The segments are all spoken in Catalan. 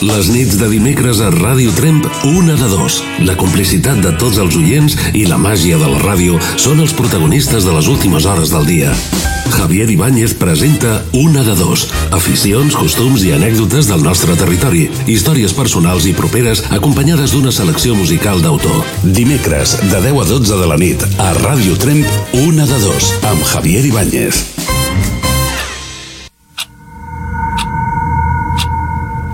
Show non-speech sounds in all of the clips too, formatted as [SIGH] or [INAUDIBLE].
Les nits de dimecres a Ràdio Tremp, una de dos. La complicitat de tots els oients i la màgia de la ràdio són els protagonistes de les últimes hores del dia. Javier Ibáñez presenta Una de dos. Aficions, costums i anècdotes del nostre territori. Històries personals i properes acompanyades d'una selecció musical d'autor. Dimecres, de 10 a 12 de la nit, a Ràdio Tremp, Una de dos, amb Javier Ibáñez.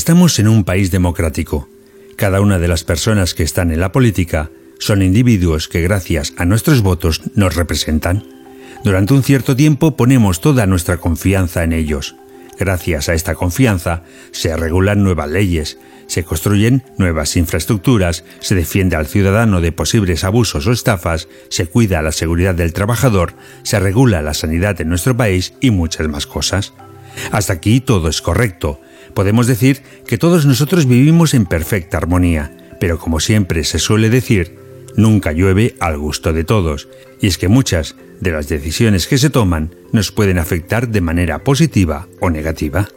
Estamos en un país democrático. Cada una de las personas que están en la política son individuos que gracias a nuestros votos nos representan. Durante un cierto tiempo ponemos toda nuestra confianza en ellos. Gracias a esta confianza se regulan nuevas leyes, se construyen nuevas infraestructuras, se defiende al ciudadano de posibles abusos o estafas, se cuida la seguridad del trabajador, se regula la sanidad en nuestro país y muchas más cosas. Hasta aquí todo es correcto. Podemos decir que todos nosotros vivimos en perfecta armonía, pero como siempre se suele decir, nunca llueve al gusto de todos, y es que muchas de las decisiones que se toman nos pueden afectar de manera positiva o negativa.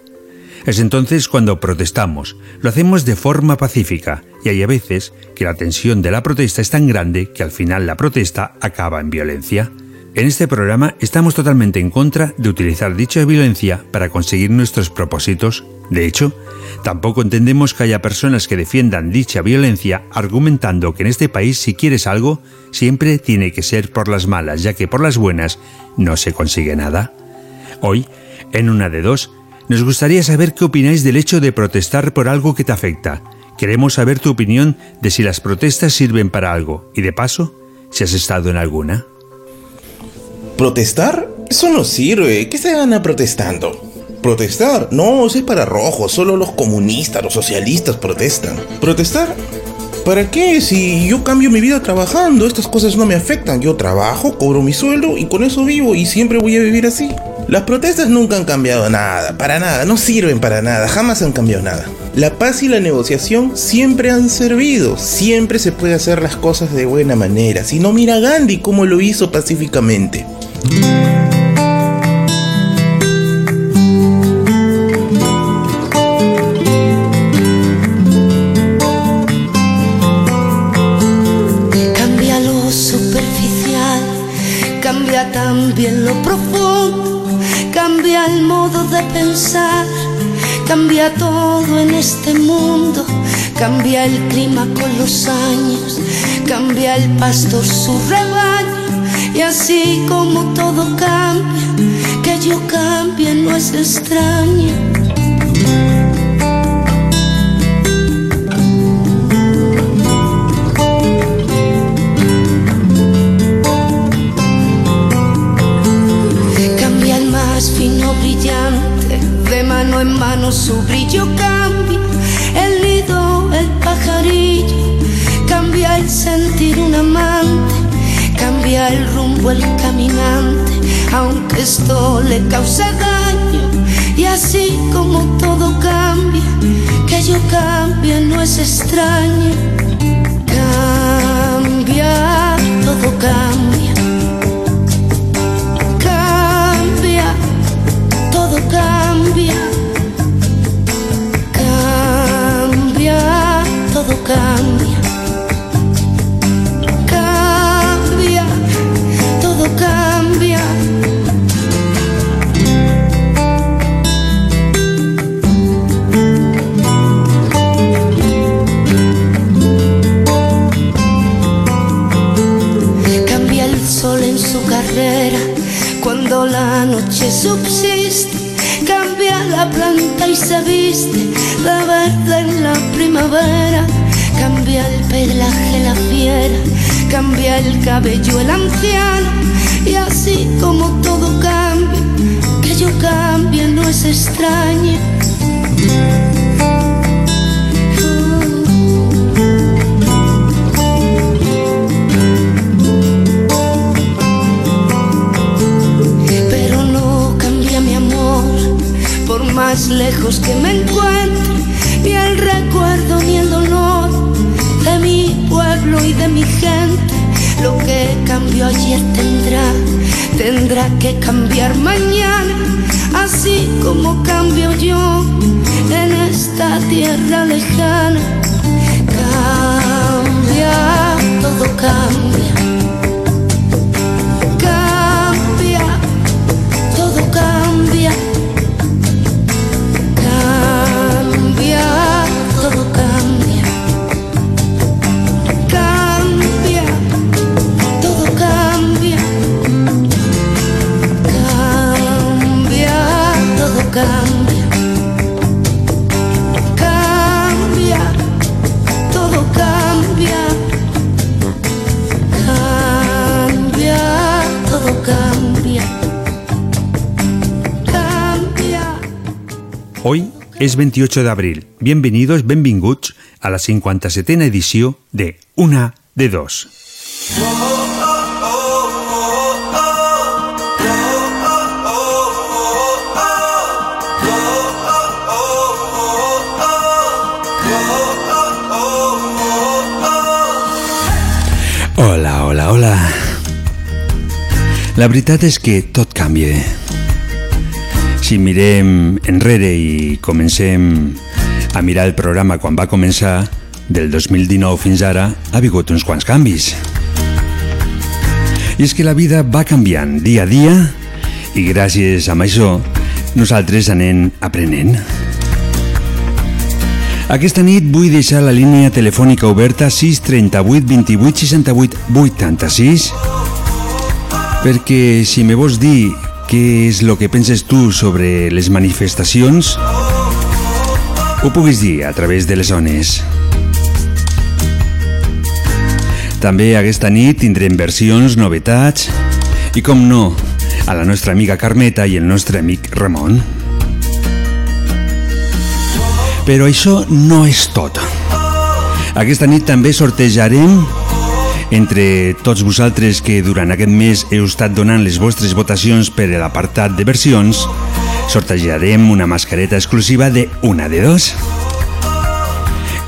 Es entonces cuando protestamos, lo hacemos de forma pacífica, y hay a veces que la tensión de la protesta es tan grande que al final la protesta acaba en violencia. En este programa estamos totalmente en contra de utilizar dicha violencia para conseguir nuestros propósitos. De hecho, tampoco entendemos que haya personas que defiendan dicha violencia argumentando que en este país si quieres algo, siempre tiene que ser por las malas, ya que por las buenas no se consigue nada. Hoy, en una de dos, nos gustaría saber qué opináis del hecho de protestar por algo que te afecta. Queremos saber tu opinión de si las protestas sirven para algo y de paso, si has estado en alguna. ¿Protestar? Eso no sirve. ¿Qué se gana protestando? ¿Protestar? No, eso es para rojos. Solo los comunistas, los socialistas protestan. ¿Protestar? ¿Para qué? Si yo cambio mi vida trabajando, estas cosas no me afectan. Yo trabajo, cobro mi sueldo y con eso vivo y siempre voy a vivir así. Las protestas nunca han cambiado nada, para nada, no sirven para nada, jamás han cambiado nada. La paz y la negociación siempre han servido, siempre se puede hacer las cosas de buena manera. Si no, mira Gandhi cómo lo hizo pacíficamente. Cambia lo superficial, cambia también lo profundo, cambia el modo de pensar, cambia todo en este mundo, cambia el clima con los años, cambia el pastor su rebaño, y así como todo cambia, que yo cambie no es extraño. Cambia el más fino brillante, de mano en mano su brillo cambia, el nido, el pajarillo, cambia el sentir un amante, cambia el rumbo el caminante, aunque esto le cause daño, y así como todo cambia, que yo cambie no es extraño, cambia, todo cambia. Cambia, todo cambia. Cambia, todo cambia. La noche subsiste, cambia la planta y se viste la verde en la primavera, cambia el pelaje la fiera, cambia el cabello el anciano, y así como todo cambia, que yo cambie no es extraño. Más lejos que me encuentre, ni el recuerdo ni el dolor de mi pueblo y de mi gente. Lo que cambió ayer tendrá, tendrá que cambiar mañana, así como cambio yo en esta tierra lejana. Cambia, todo cambia Es 28 de abril. Bienvenidos, benvinguts a la 57 edició de Una de Dos. Hola, hola, hola. La veritat és que tot canvia. Si mirem enrere i comencem a mirar el programa quan va començar, del 2019 fins ara, ha hagut uns quants canvis. I és que la vida va canviant dia a dia i gràcies a això nosaltres anem aprenent. Aquesta nit vull deixar la línia telefònica oberta 638 28 68 86 perquè si me vols dir què és el que penses tu sobre les manifestacions, ho puguis dir a través de les zones. També aquesta nit tindrem versions, novetats i, com no, a la nostra amiga Carmeta i el nostre amic Ramon. Però això no és tot. Aquesta nit també sortejarem entre tots vosaltres que durant aquest mes heu estat donant les vostres votacions per l'apartat de versions, sortejarem una mascareta exclusiva de una de dos.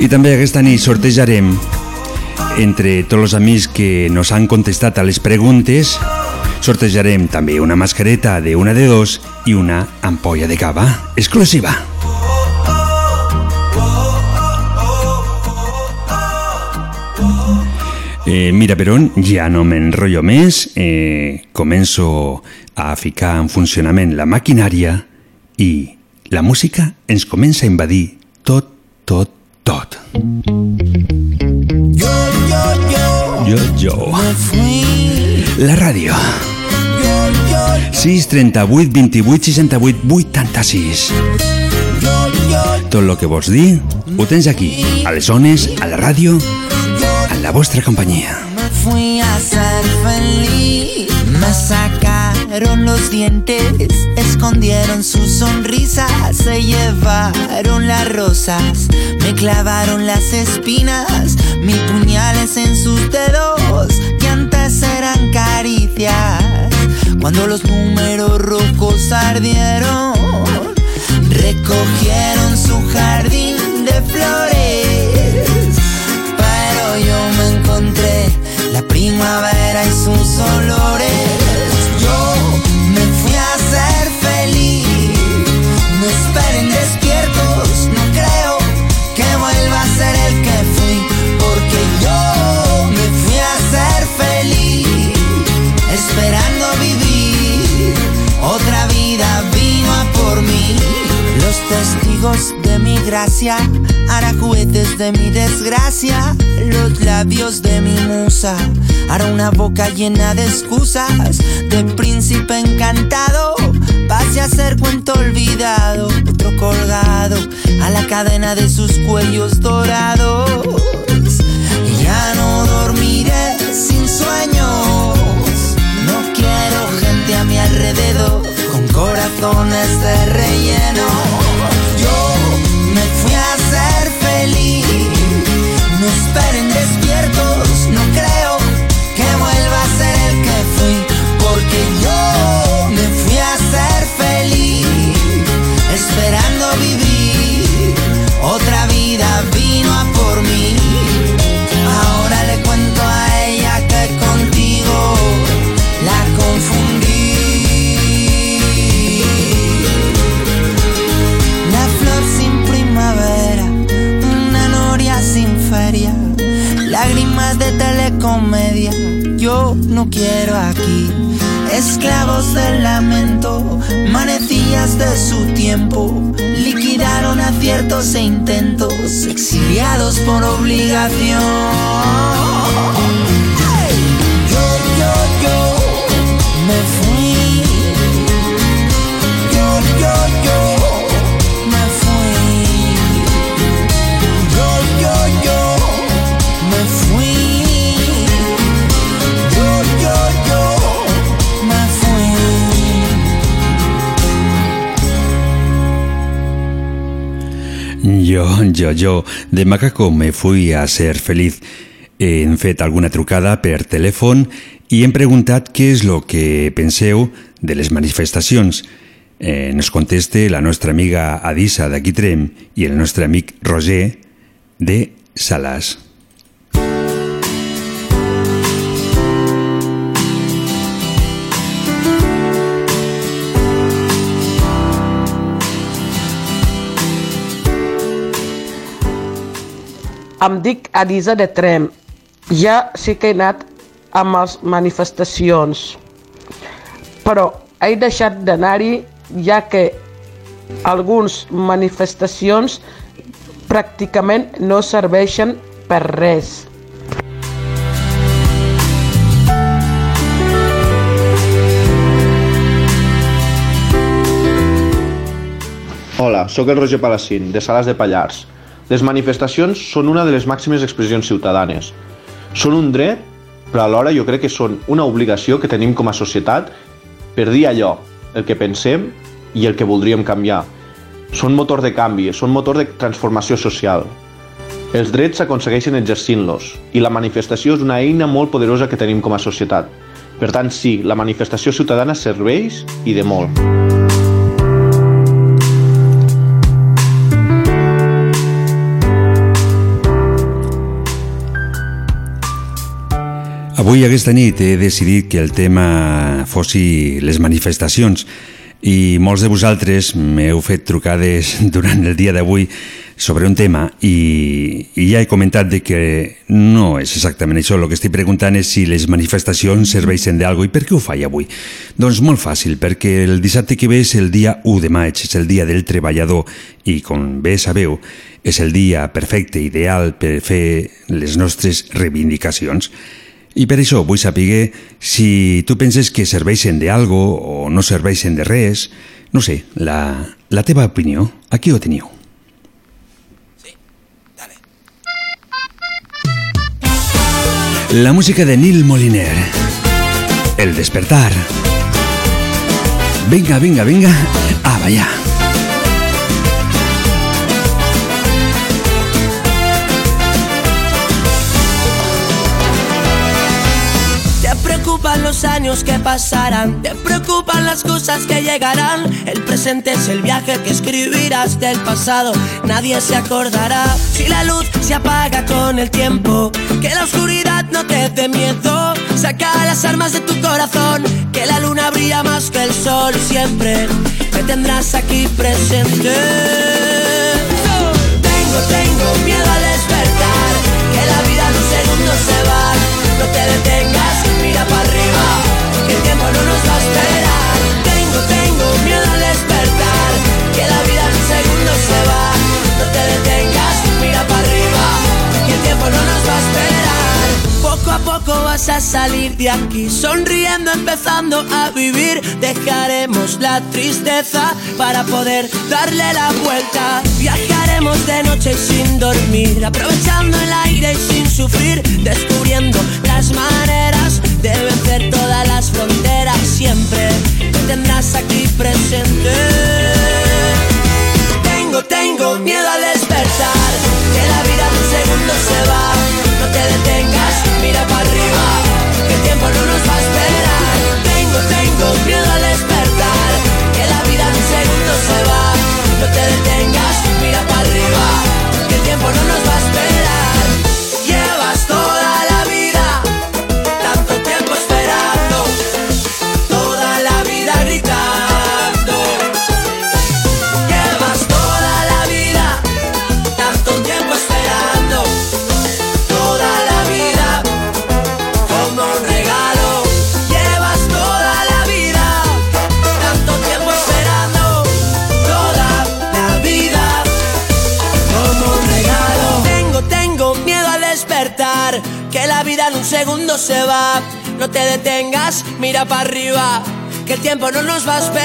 I també aquesta nit sortejarem entre tots els amics que nos han contestat a les preguntes sortejarem també una mascareta de una de dos i una ampolla de cava exclusiva. Eh, mira, per on ja no m'enrotllo més, eh, començo a ficar en funcionament la maquinària i la música ens comença a invadir tot, tot, tot. Yo, yo, yo, Jo, jo. me fui. La ràdio. Yo, yo, 6 38 28 68 86. yo, yo, Tot el que vols dir ho tens aquí, a les zones, a la ràdio, la vostra me fui a ser feliz. Me sacaron los dientes, escondieron sus sonrisas, se llevaron las rosas, me clavaron las espinas, mis puñales en sus dedos, que antes eran caricias. Cuando los números rojos ardieron, recogieron su jardín de flores. La primavera y sus olores. Yo me fui a ser feliz. No esperen despiertos, no creo que vuelva a ser el que fui. Porque yo me fui a ser feliz, esperando vivir. Otra vida vino a por mí. Los testigos de mi gracia hará jueces de mi desgracia. Los labios de mi musa hará una boca llena de excusas. De príncipe encantado pase a ser cuento olvidado. Otro colgado a la cadena de sus cuellos dorados. Y ya no dormiré sin sueños. No quiero gente a mi alrededor con corazones de relleno. Esperen despiertos, no creo que vuelva a ser el que fui, porque yo me fui a ser feliz, esperando vivir. No quiero aquí. Esclavos del lamento, manecillas de su tiempo, liquidaron aciertos e intentos, exiliados por obligación. Yo, yo, yo me fui. Jo, jo, de macaco me fui a ser feliç. Hem fet alguna trucada per telèfon i hem preguntat què és el que penseu de les manifestacions. Eh, ens conteste la nostra amiga Adisa de Guitrem i el nostre amic Roger de Salàs. Em dic Adisa de Trem. Ja sí que he anat amb les manifestacions, però he deixat d'anar-hi ja que algunes manifestacions pràcticament no serveixen per res. Hola, sóc el Roger Palacín, de Sales de Pallars. Les manifestacions són una de les màximes expressions ciutadanes. Són un dret, però alhora jo crec que són una obligació que tenim com a societat per dir allò, el que pensem i el que voldríem canviar. Són motor de canvi, són motor de transformació social. Els drets s'aconsegueixen exercint-los i la manifestació és una eina molt poderosa que tenim com a societat. Per tant, sí, la manifestació ciutadana serveix i de molt. Avui, aquesta nit, he decidit que el tema fossi les manifestacions i molts de vosaltres m'heu fet trucades [LAUGHS] durant el dia d'avui sobre un tema i, i ja he comentat de que no és exactament això. El que estic preguntant és si les manifestacions serveixen d'algo i per què ho faig avui? Doncs molt fàcil, perquè el dissabte que ve és el dia 1 de maig, és el dia del treballador i, com bé sabeu, és el dia perfecte, ideal per fer les nostres reivindicacions. I per això vull saber si tu penses que serveixen de algo o no serveixen de res. No sé, la, la teva opinió, aquí ho teniu. La música de Neil Moliner. El despertar. Venga, venga, venga. Ah, vaya. Los que pasarán, te preocupan las cosas que llegarán. El presente es el viaje que escribirás del pasado, nadie se acordará. Si la luz se apaga con el tiempo, que la oscuridad no te dé miedo. Saca las armas de tu corazón, que la luna brilla más que el sol. Siempre me tendrás aquí presente. Tengo, tengo miedo al despertar, que la vida en un segundo se va. No te detengas, mira para que el tiempo no nos va a esperar. Tengo, tengo miedo al despertar, que la vida en un segundo se va. No te detengas, mira para arriba, que el tiempo no nos va a esperar. Poco a poco vas a salir de aquí, sonriendo, empezando a vivir. Dejaremos la tristeza para poder darle la vuelta. Viajaremos de noche y sin dormir, aprovechando el aire y sin Que el tiempo no nos va a esperar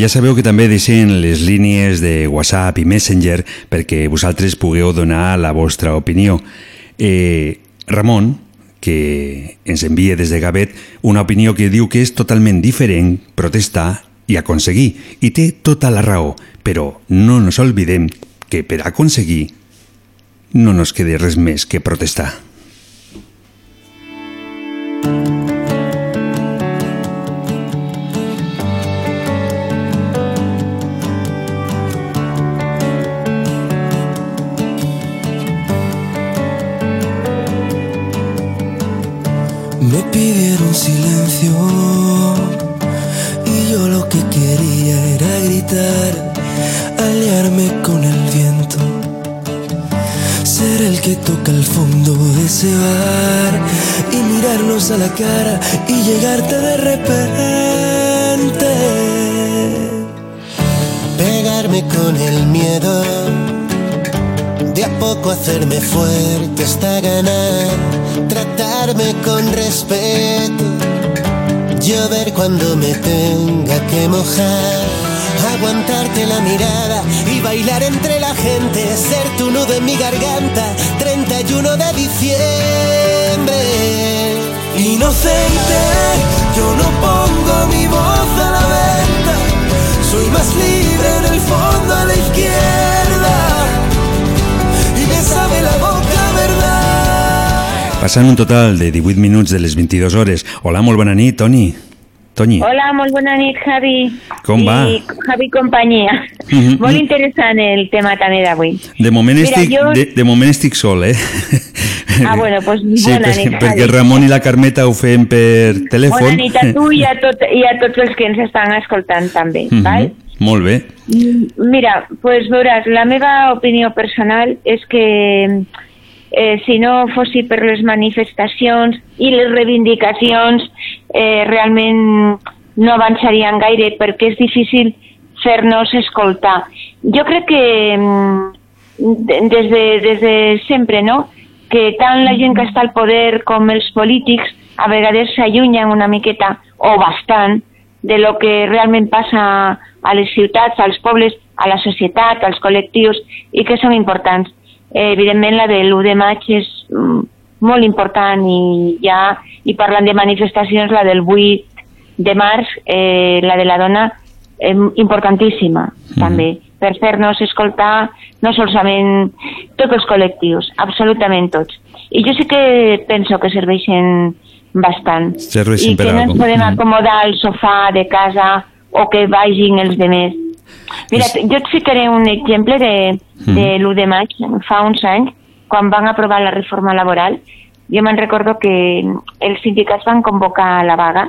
Ja sabeu que també deixen les línies de WhatsApp i Messenger perquè vosaltres pugueu donar la vostra opinió. Eh, Ramon, que ens envia des de Gavet una opinió que diu que és totalment diferent protestar i aconseguir. I té tota la raó, però no nos oblidem que per aconseguir no nos queda res més que protestar. Y mirarnos a la cara y llegarte de repente. Pegarme con el miedo, de a poco hacerme fuerte hasta ganar, tratarme con respeto, llover cuando me tenga que mojar, aguantarte la mirada y bailar entre la gente, ser tu nudo en mi garganta, 31 de diciembre. Inocente, yo no pongo mi voz a la venta, soy más libre en el fondo a la izquierda y me sabe la boca verdad. Passant un total de 18 minuts de les 22 hores. Hola, molt bona nit, Toni. Toni. Hola, molt bona nit, Javi. Com va? I Javi companyia. Mhm. Molt interessant el tema també d'avui. De moment, Mira, estic, jo- de, de moment estic sol, eh? Ah, bueno, pues Sí, bona perquè, nit, perquè Javi. Ramon i la Carmeta ho fem per telèfon. Bona nit a tu i a, tot, i a tots els que ens estan escoltant també, Mhm. val? Molt bé. Mm, Mira, pues veuràs, la meva opinió personal és que eh, si no fossi per les manifestacions i les reivindicacions, eh, realment no avançarien gaire perquè és difícil fer-nos escoltar. Jo crec que mm, de- des de, des de sempre, no?, que tant la gent que està al poder com els polítics a vegades s'allunyen una miqueta, o bastant, de lo que realment passa a les ciutats, als pobles, a la societat, als col·lectius, i que són importants. Eh, evidentment, la de l'1 de maig és mm, molt important i ja, i parlant de manifestacions, la del 8 de març, eh, la de la dona, eh, importantíssima, també, per fer-nos escoltar no solament tots els col·lectius, absolutament tots. I jo sí que penso que serveixen bastant. Serveixen I que no ens podem Mhm. acomodar al sofà de casa o que vagin els demés. Mira, jo et ficaré un exemple de, de l'1 de maig, fa uns anys, quan van aprovar la reforma laboral, jo me'n recordo que els sindicats van convocar la vaga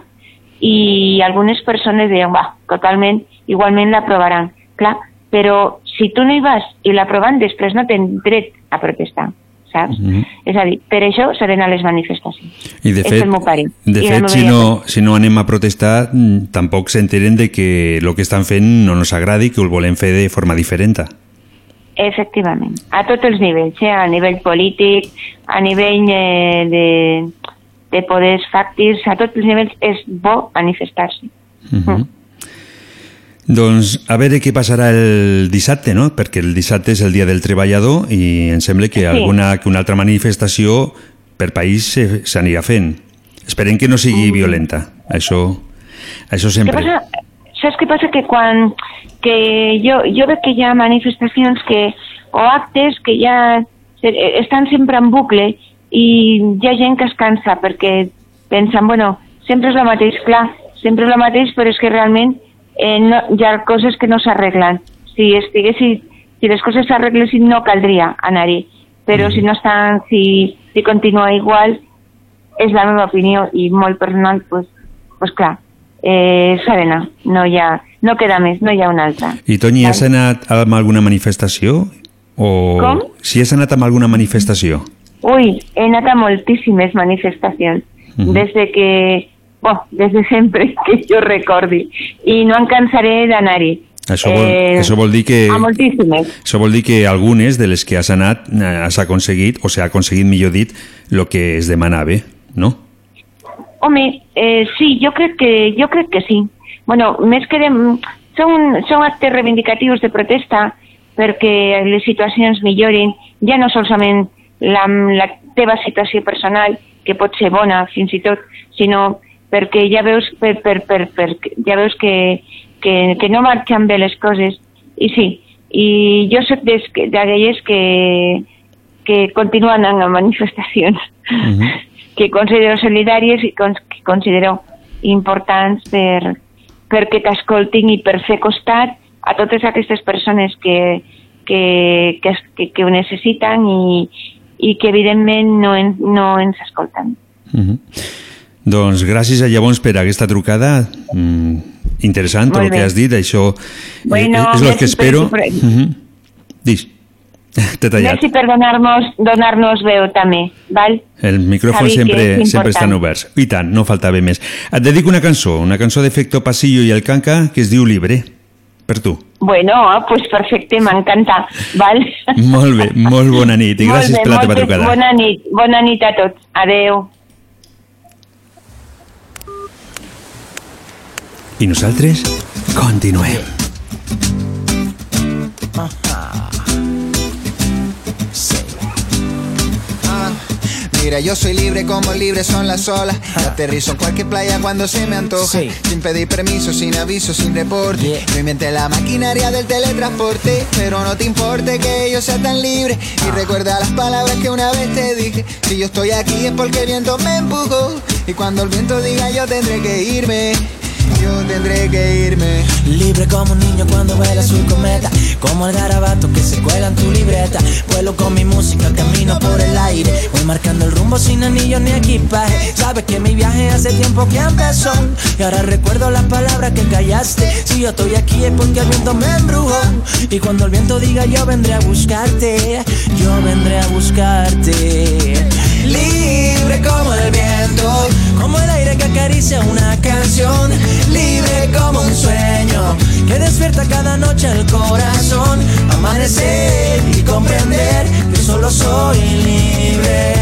i algunes persones deien, va, totalment, igualment l'aprovaran. Clar, però si tu no hi vas i l'aproven, després no tens dret a protestar, saps? Mhm. És a dir, per això s'han a les manifestacions. I de És fet, el meu pare. de I fet si, no, si no anem a protestar, mm, tampoc s'enteren de que el que estan fent no ens agradi, que ho volem fer de forma diferent. Efectivament, a tots els nivells, eh? a nivell polític, a nivell eh, de, de poders fàctics, a tots els nivells és bo manifestar-se. Mhm. Doncs a veure què passarà el dissabte, no? Perquè el dissabte és el dia del treballador i em sembla que Sí. alguna que una altra manifestació per país se- s'anirà fent. Esperem que no sigui violenta. Això, això Què sempre. passa? Saps què passa? Que quan que jo, jo veig que hi ha manifestacions que, o actes que ja eh, estan sempre en bucle i hi ha gent que es cansa perquè pensen, bueno, sempre és el mateix, clar, sempre és el mateix, però és que realment eh, no, hi ha coses que no s'arreglen. Si estiguessin, si les coses s'arreglessin no caldria anar-hi, però si no estan, si, si continua igual, és la meva opinió i molt personal, pues, pues clar, eh, s'ha d'anar, no, hi ha, no queda més, no hi ha una altra. I Toni, has anat a alguna manifestació? O Com? si has anat a alguna manifestació? Ui, he anat a moltíssimes manifestacions, Mhm. des de que, bueno, des de sempre [LAUGHS] que jo recordi, i no em cansaré d'anar-hi. Això vol, Eh, això vol dir que... A moltíssimes. Això vol dir que algunes de les que has anat eh, has aconseguit, o s'ha aconseguit, millor dit, el que es demanava, no? Home, eh, sí, jo crec que jo crec que sí. Bueno, més que de, són, són actes reivindicatius de protesta perquè les situacions millorin, ja no solament la, la teva situació personal, que pot ser bona fins i tot, sinó perquè ja veus, per, per, per, per, ja veus que, que, que no marxen bé les coses. I sí, i jo soc d'aquelles que, que continuen a manifestacions [LAUGHS] que considero solidàries i que considero importants per, perquè t'escoltin i per fer costat a totes aquestes persones que, que, que, que, que ho necessiten i, i que evidentment no, en, no ens escolten. Mhm. Doncs gràcies a llavors per aquesta trucada mm, interessant, el que has dit, això eh, Bueno, és el que espero. per- Mhm. Dis, [LAUGHS] t'he tallat. Merci per donar-nos donar veu també, val? El micròfon Sabi sempre, sempre estan oberts. I tant, no faltava més. Et dedico una cançó, una cançó d'Efecto Pasillo i el Canca que es diu Libre, per tu. Bueno, pues perfecte, m'encanta, val? Molt bé, molt bona nit i Molt gràcies bé, per la teva trucada. Bona nit, bona nit a tots. Adeu. I nosaltres continuem. Mira, yo soy libre como libre son las olas. Y Aterrizo en cualquier playa cuando se me antoja. Sin pedir permiso, sin aviso, sin reporte. No inventé la maquinaria del teletransporte. Pero no te importe que yo sea tan libre. Y recuerda las palabras que una vez te dije. Si yo estoy aquí es porque el viento me empujó. Y cuando el viento diga yo tendré que irme. Yo tendré que irme. Libre como un niño cuando vuela su cometa. Como el garabato que se cuela en tu libreta. Vuelo con mi música, camino por el aire. Voy marcando el rumbo sin anillo ni equipaje. Sabes que mi viaje hace tiempo que empezó. Y ahora recuerdo las palabras que callaste. Si yo estoy aquí es porque el viento me embrujó. Y cuando el viento diga yo vendré a buscarte. Yo vendré a buscarte. Libre como el viento Como el aire que acaricia una canción Libre como un sueño Que despierta cada noche el corazón Amanecer y comprender Que solo soy libre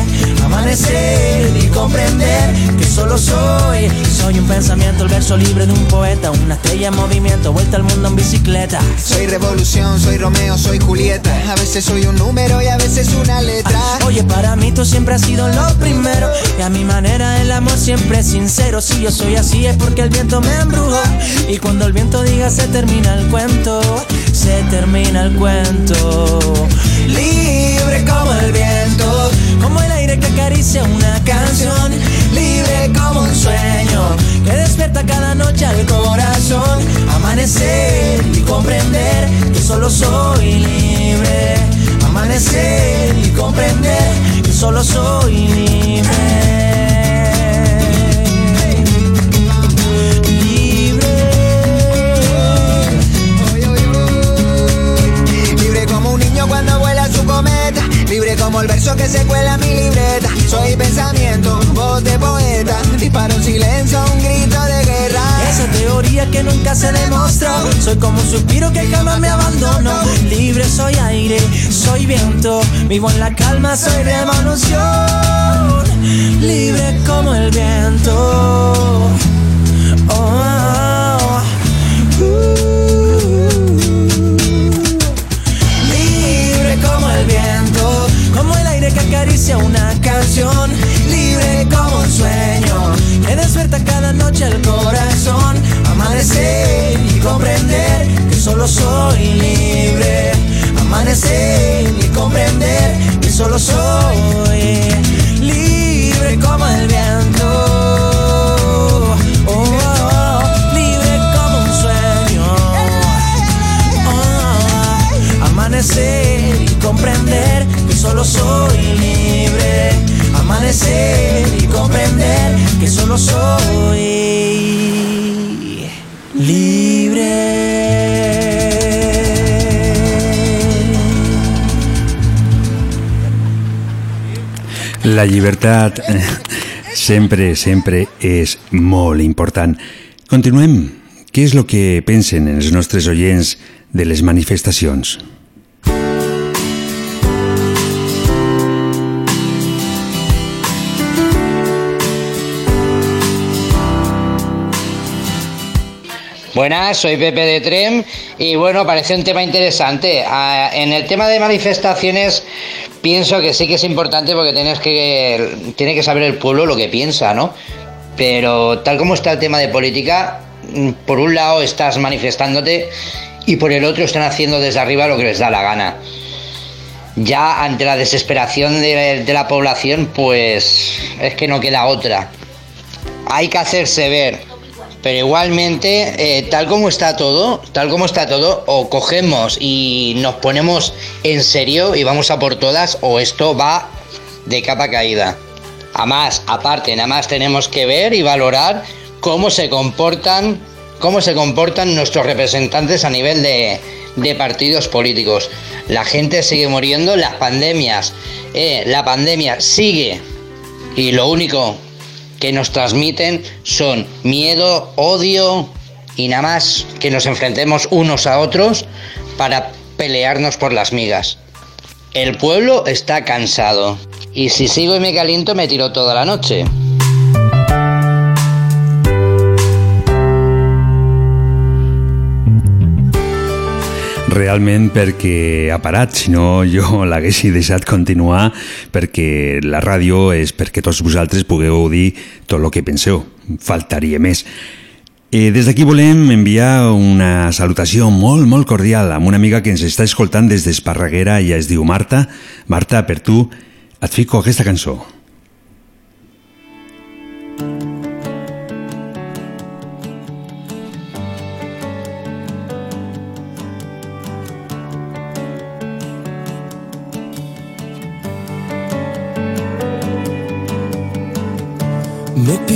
Amanecer y comprender que solo soy. Soy un pensamiento, el verso libre de un poeta, una estrella en movimiento, vuelta al mundo en bicicleta. Soy revolución, soy Romeo, soy Julieta. A veces soy un número y a veces una letra. Oye, para mí tú siempre has sido lo primero. Y a mi manera el amor siempre es sincero. Si yo soy así es porque el viento me embrujó. Y cuando el viento diga se termina el cuento, se termina el cuento. Libre como el viento, como el que acaricia una canción. Libre como un sueño que despierta cada noche al corazón. Amanecer y comprender que solo soy libre. Amanecer y comprender que solo soy. Libre como el verso que se cuela en mi libreta. Soy pensamiento, voz de poeta. Disparo en silencio, un grito de guerra. Esa teoría que nunca se demostró. Soy como un suspiro que jamás me abandonó. Libre soy aire, soy viento. Vivo en la calma, soy revolución. Libre como el viento. Oh, oh, oh. Libre como el viento, que acaricia una canción. Libre como un sueño que despierta cada noche el corazón. Amanecer y comprender que solo soy libre. Amanecer y comprender que solo soy libre como el viento. Oh, comprender que solo soy libre. Amanecer y comprender que solo soy libre. La llibertat eh, sempre, sempre és molt important. Continuem. Què és el que pensen els nostres oients de les manifestacions? Buenas, soy Pepe de Trem y bueno, parece un tema interesante. Ah, en el tema de manifestaciones pienso que sí que es importante porque tienes que, tiene que saber el pueblo lo que piensa, ¿no? Pero tal como está el tema de política, mm, por un lado estás manifestándote y por el otro están haciendo desde arriba lo que les da la gana. Ya ante la desesperación de, de la población, pues es que no queda otra. Hay que hacerse ver, pero igualmente, eh, tal como está todo, tal como está todo, o cogemos y nos ponemos en serio y vamos a por todas, o esto va de capa caída. Además, aparte, nada más tenemos que ver y valorar cómo se comportan, cómo se comportan nuestros representantes a nivel de, de partidos políticos. La gente sigue muriendo, las pandemias, eh, la pandemia sigue y lo único que nos transmiten son miedo, odio y nada más que nos enfrentemos unos a otros para pelearnos por las migas. El pueblo está cansado y si sigo y me caliento me tiro toda la noche. Realment perquè ha parat, si no [LAUGHS] jo l'haguessi deixat continuar perquè la ràdio és perquè tots vosaltres pugueu dir tot el que penseu, faltaria més. Eh, des d'aquí volem enviar una salutació molt, molt cordial amb una amiga que ens està escoltant des d'Esparreguera, ella es diu Marta. Marta, per tu et fico aquesta cançó.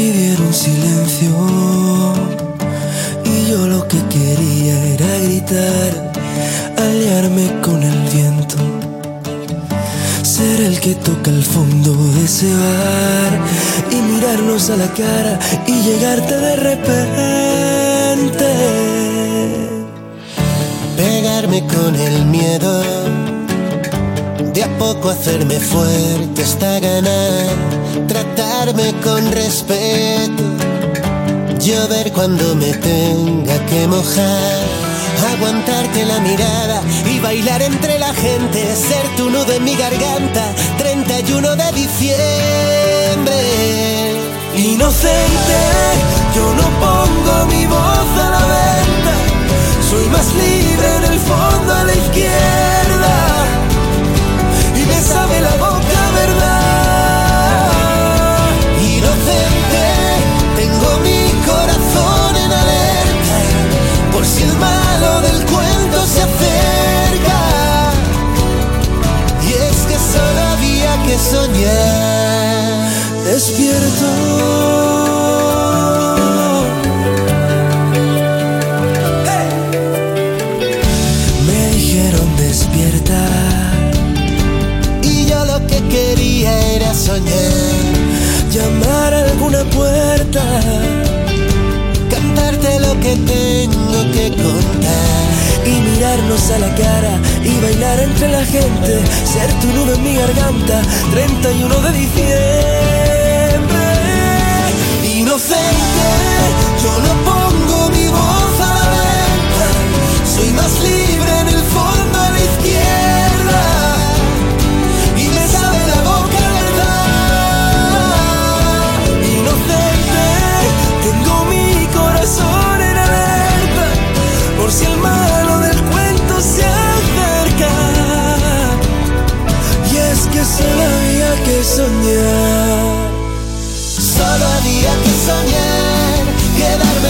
Pidieron silencio. Y yo lo que quería era gritar, aliarme con el viento, ser el que toca el fondo de ese bar y mirarnos a la cara y llegarte de repente. Pegarme con el miedo a poco hacerme fuerte hasta ganar, tratarme con respeto, llover cuando me tenga que mojar, aguantarte la mirada y bailar entre la gente, ser tu nudo en mi garganta, 31 de diciembre. Inocente, yo no pongo mi voz a la venta, soy más libre en el fondo a la izquierda sabe la boca verdad. Inocente, tengo mi corazón en alerta, por si el malo del cuento se acerca. Y es que solo había que soñar. Despierto. Tengo que contar. Y mirarnos a la cara y bailar entre la gente. Ser tu nudo en mi garganta. 31 de diciembre. Inocente, yo no pongo mi voz a la venta. Soy más libre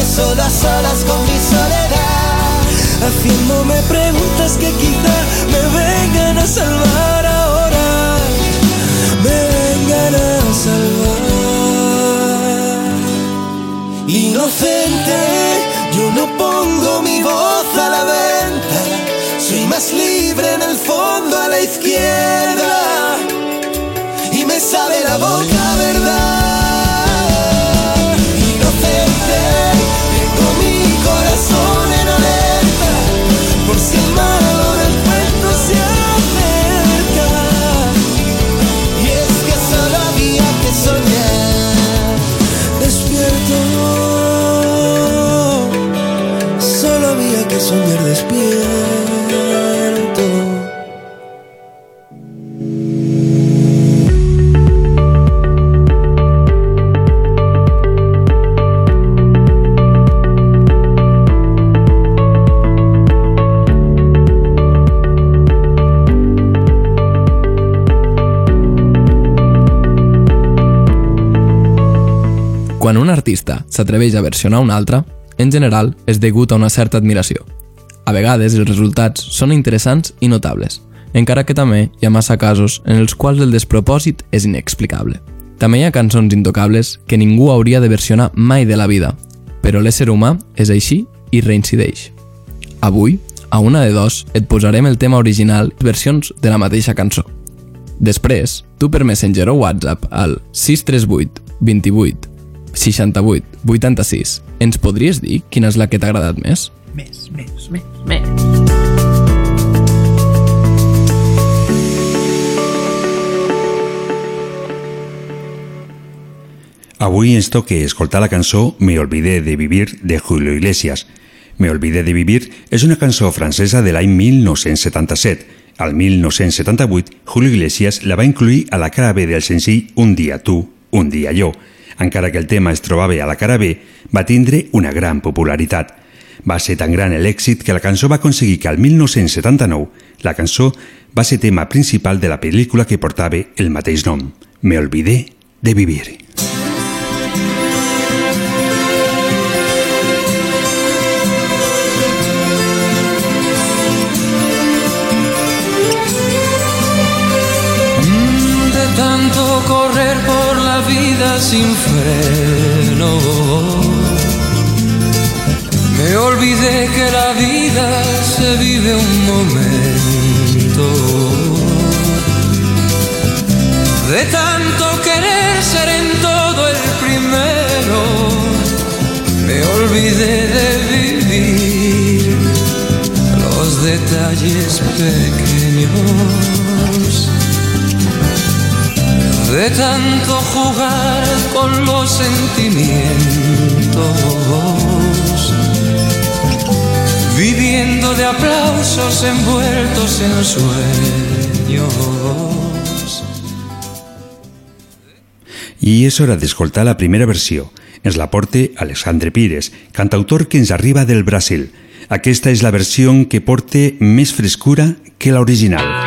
solo a solas con mi soledad. Haciéndome preguntas que quizá me vengan a salvar ahora. Me vengan a salvar. Inocente, yo no pongo mi voz a la venta. Soy más libre en el fondo a la izquierda. Y me sabe la boca soñar despierto. Quan un artista s'atreveix a versionar un altre, en general és degut a una certa admiració. Vegades els resultats són interessants i notables, encara que també hi ha massa casos en els quals el despropòsit és inexplicable. També hi ha cançons intocables que ningú hauria de versionar mai de la vida, però l'ésser humà és així i reincideix. Avui, a una de dos, et posarem el tema original i versions de la mateixa cançó. Després, tu per Messenger o WhatsApp al 638 28 68 86 ens podries dir quina és la que t'ha agradat més? Més, més, més, més. Avui ens toca escoltar la cançó Me olvidé de vivir de Julio Iglesias. Me olvidé de vivir és una cançó francesa de l'any 1977. Al 1978, Julio Iglesias la va incluir a la cara B del senzill Un dia tu, un dia jo. Encara que el tema es trobava a la cara B, va tindre una gran popularitat. Va ser tan gran l'èxit que la cançó va aconseguir que al 1979 la cançó va ser tema principal de la pel·lícula que portava el mateix nom, Me olvidé de vivir. de tanto correr por la vida sin freno. Me olvidé que la vida se vive un momento. De tanto querer ser en todo el primero, me olvidé de vivir los detalles pequeños. de tanto jugar con los sentimientos, viviendo de aplausos envueltos en sueños. I és hora d'escoltar la primera versió. Ens la porta Alexandre Pires, cantautor que ens arriba del Brasil. Aquesta és la versió que porta més frescura que l'original.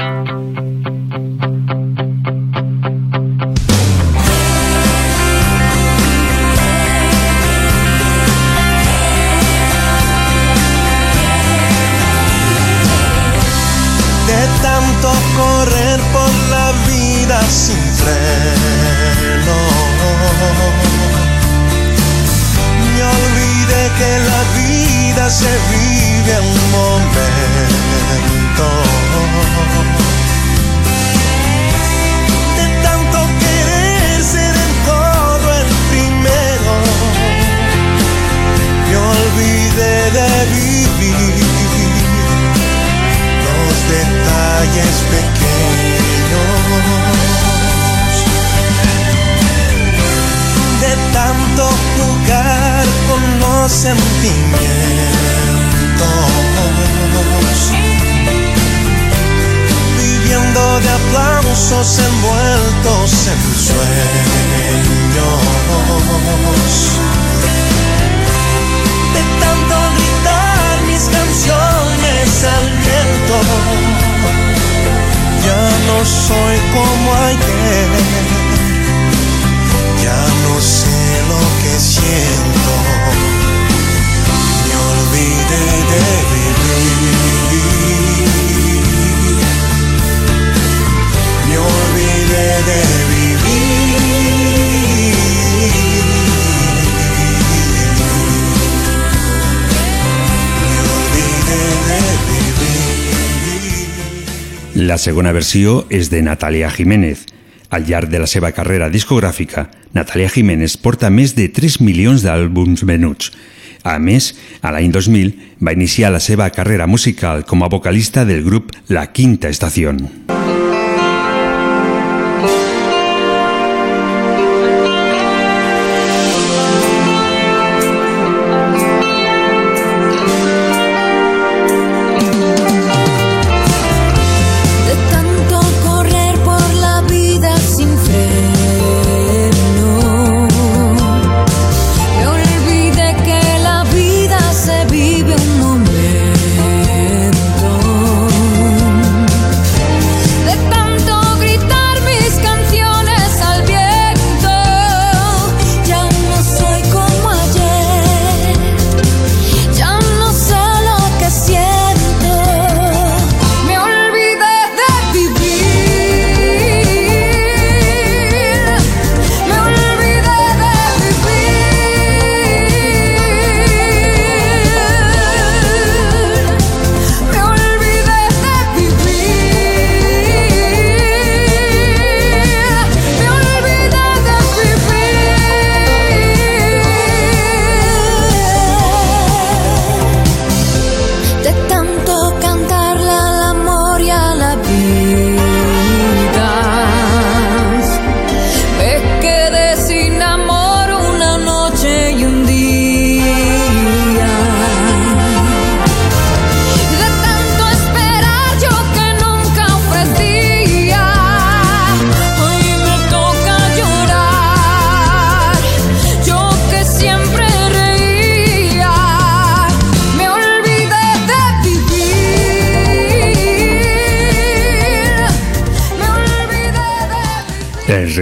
Segona versió és de Natalia Jiménez. Al de la seva carrera discogràfica, Natalia Jiménez porta més de 3 milions d'àlbums venuts. A més, a l'any 2000 va iniciar la seva carrera musical com a vocalista del grup La Quinta Estación.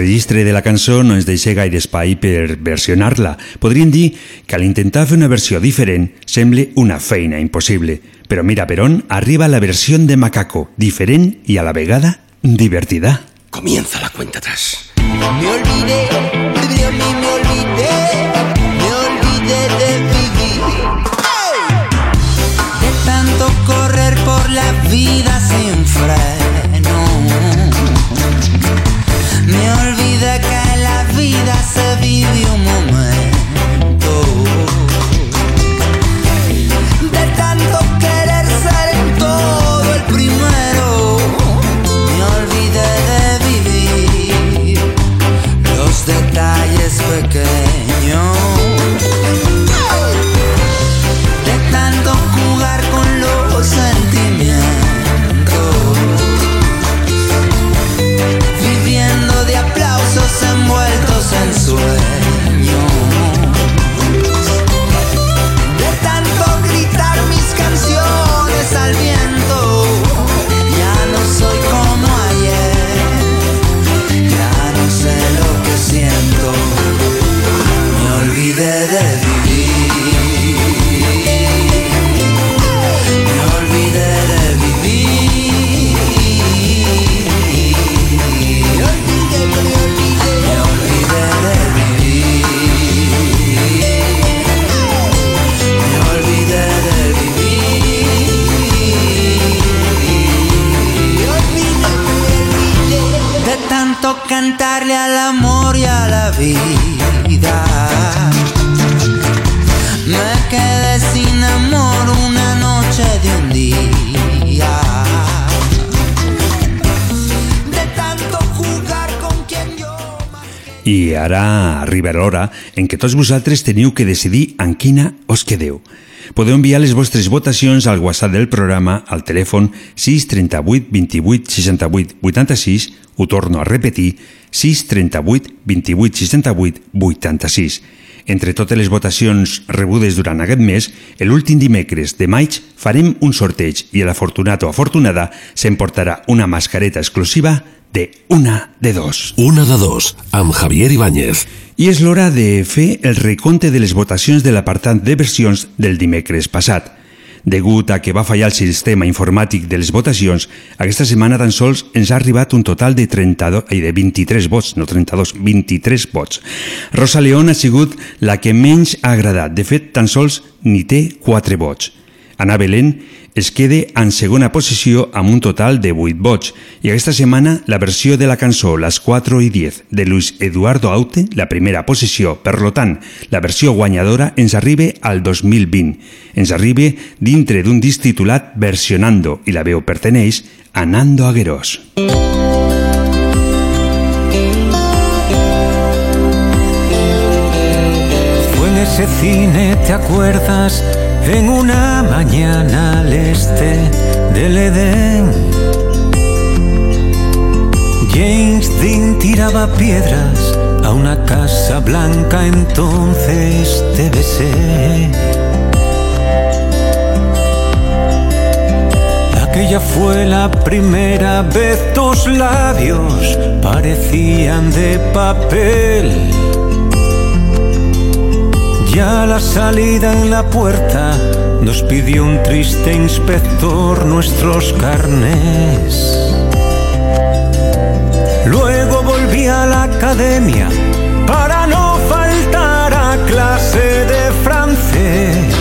Registre de la cançó no ens deixa gaire espai per versionar-la. Podríem dir que al intentar fer una versió diferent sembla una feina impossible. Però mira per on arriba la versió de Macaco, diferent i a la vegada divertida. Comienza la cuenta atrás. Me olvidé, de mí me olvidé, me olvidé de vivir. De tanto correr por la vida ara arriba l'hora en què tots vosaltres teniu que decidir en quina us quedeu. Podeu enviar les vostres votacions al WhatsApp del programa al telèfon 638 28 68 86, ho torno a repetir, 638 28 68 86. Entre totes les votacions rebudes durant aquest mes, l'últim dimecres de maig farem un sorteig i l'afortunat o afortunada s'emportarà una mascareta exclusiva de una de dos. Una de dos, amb Javier Ibáñez. I és l'hora de fer el recompte de les votacions de l'apartat de versions del dimecres passat. Degut a que va fallar el sistema informàtic de les votacions, aquesta setmana tan sols ens ha arribat un total de, 32, ai, de 23 vots, no 32, 23 vots. Rosa León ha sigut la que menys ha agradat. De fet, tan sols ni té 4 vots. Ana Belén es queda en segona posició amb un total de 8 vots i aquesta setmana la versió de la cançó Les 4 i 10 de Luis Eduardo Aute, la primera posició. Per lo tant, la versió guanyadora ens arriba al 2020. Ens arriba dintre d'un disc titulat Versionando i la veu perteneix a Nando Aguerós. Fue en ese cine, ¿te acuerdas? En una mañana al este del Edén. James Dean tiraba piedras a una casa blanca, entonces debe ser. Aquella fue la primera vez tus labios parecían de papel. Ya la salida en la puerta nos pidió un triste inspector nuestros carnes. Luego volví a la academia para no faltar a clase de francés.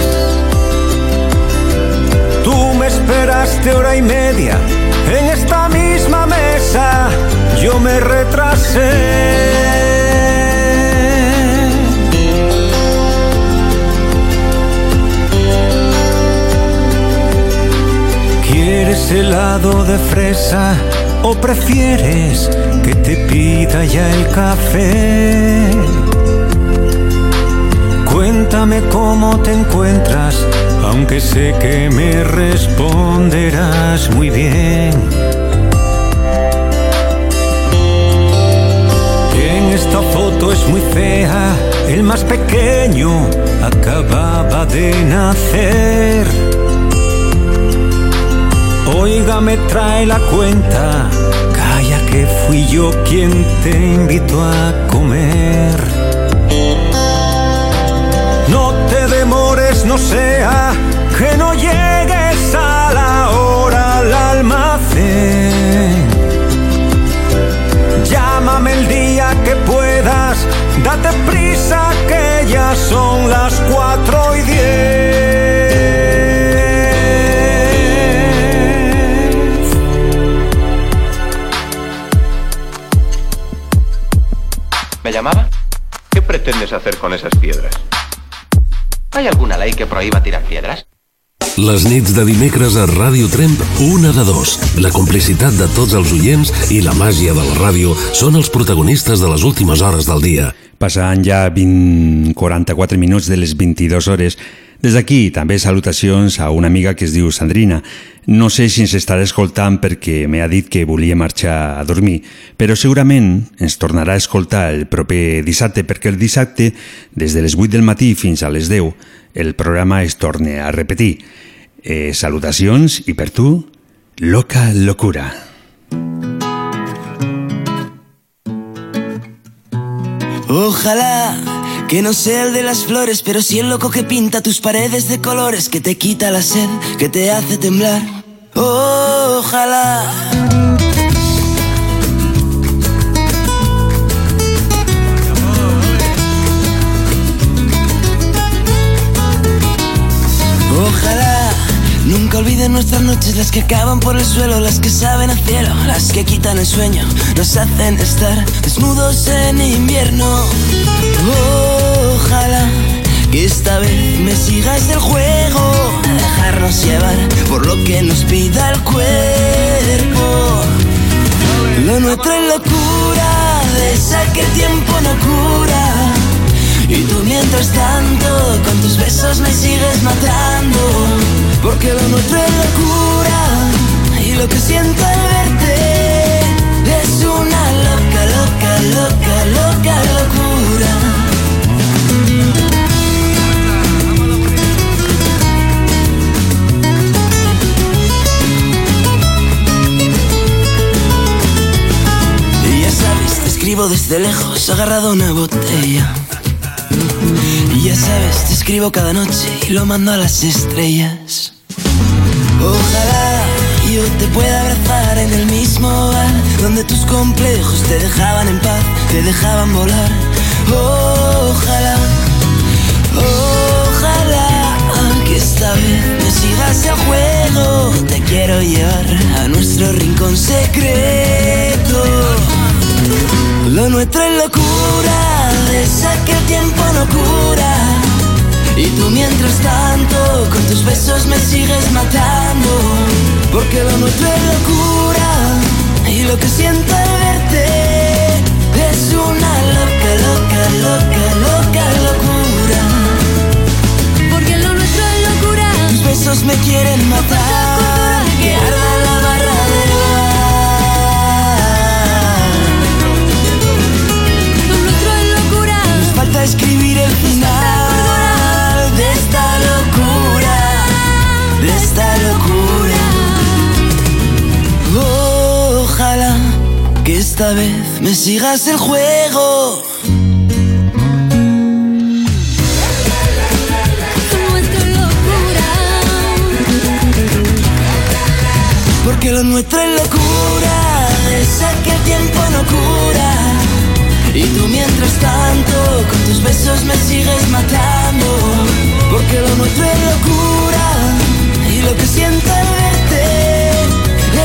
Tú me esperaste hora y media en esta misma mesa, yo me retrasé. ¿Quieres helado de fresa o prefieres que te pida ya el café? Cuéntame cómo te encuentras, aunque sé que me responderás muy bien. En esta foto es muy fea, el más pequeño acababa de nacer. Oiga, me trae la cuenta. Calla que fui yo quien te invitó a comer. No te demores, no sea que no llegues a la hora al almacén. Llámame el día pretendes hacer con esas piedras? ¿Hay alguna ley que prohíba tirar piedras? Les nits de dimecres a Ràdio Tremp, una de dos. La complicitat de tots els oients i la màgia de la ràdio són els protagonistes de les últimes hores del dia. Passant ja 20, 44 minuts de les 22 hores, des d'aquí també salutacions a una amiga que es diu Sandrina. No sé si ens estarà escoltant perquè m'ha dit que volia marxar a dormir, però segurament ens tornarà a escoltar el proper dissabte perquè el dissabte, des de les 8 del matí fins a les 10, el programa es torna a repetir. Eh, salutacions i per tu, loca locura. Ojalá que no sea el de las flores, pero sí el loco que pinta tus paredes de colores, que te quita la sed, que te hace temblar. Ojalá. Nunca olviden nuestras noches las que acaban por el suelo, las que saben a cielo, las que quitan el sueño, nos hacen estar desnudos en invierno. Ojalá que esta vez me sigas el juego, dejarnos llevar por lo que nos pida el cuerpo. Lo nuestro es locura, de esa que el tiempo no cura. Y tú mientras tanto con tus besos me sigues matando Porque lo nuestro es locura Y lo que siento al verte Es una loca, loca, loca, loca locura ya sabes, te escribo desde lejos Agarrado una botella y ya sabes, te escribo cada noche y lo mando a las estrellas. Ojalá yo te pueda abrazar en el mismo bar donde tus complejos te dejaban en paz, te dejaban volar. Ojalá, ojalá que esta vez me sigas el juego. Te quiero llevar a nuestro rincón secreto. Lo nuestro es locura, de esa que el tiempo no cura. Y tú mientras tanto con tus besos me sigues matando. Porque lo nuestro es locura. Y lo que siento al verte es una loca, loca, loca, loca locura. Porque lo nuestro es locura. Tus besos me quieren matar. Que arda la barra del Lo nuestro es locura. Nos falta escribir el final de esta locura. Ojalá que esta vez me sigas el juego. Locura. Porque lo nuestro es locura, esa que el tiempo no cura. Y tú mientras tanto con tus besos me sigues matando. Porque lo nuestro es locura. Lo que siento al verte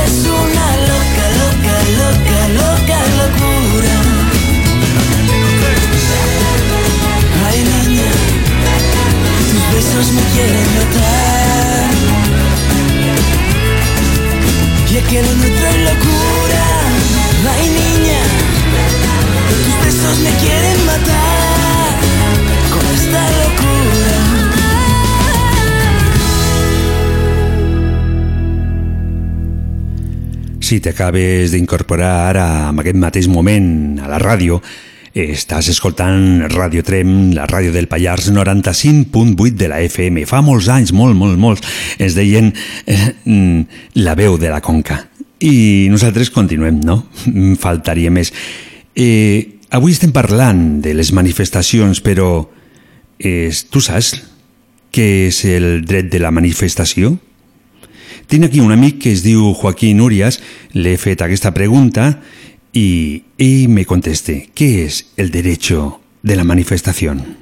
es una loca, loca, loca, loca locura. Ay, niña, tus besos me quieren matar. Y es que lo nuestro es locura. Ay, niña, tus besos me quieren matar Si t'acabes d'incorporar ara, en aquest mateix moment, a la ràdio, estàs escoltant Radio Trem, la ràdio del Pallars 95.8 de la FM. Fa molts anys, molt, molt, molts, ens deien eh, la veu de la Conca. I nosaltres continuem, no? [LAUGHS] Faltaria més. Eh, avui estem parlant de les manifestacions, però eh, tu saps què és el dret de la manifestació? Tinc aquí un amic que es diu Joaquín Urias, le he fet aquesta pregunta y ell me conteste, ¿qué es el derecho de la manifestación?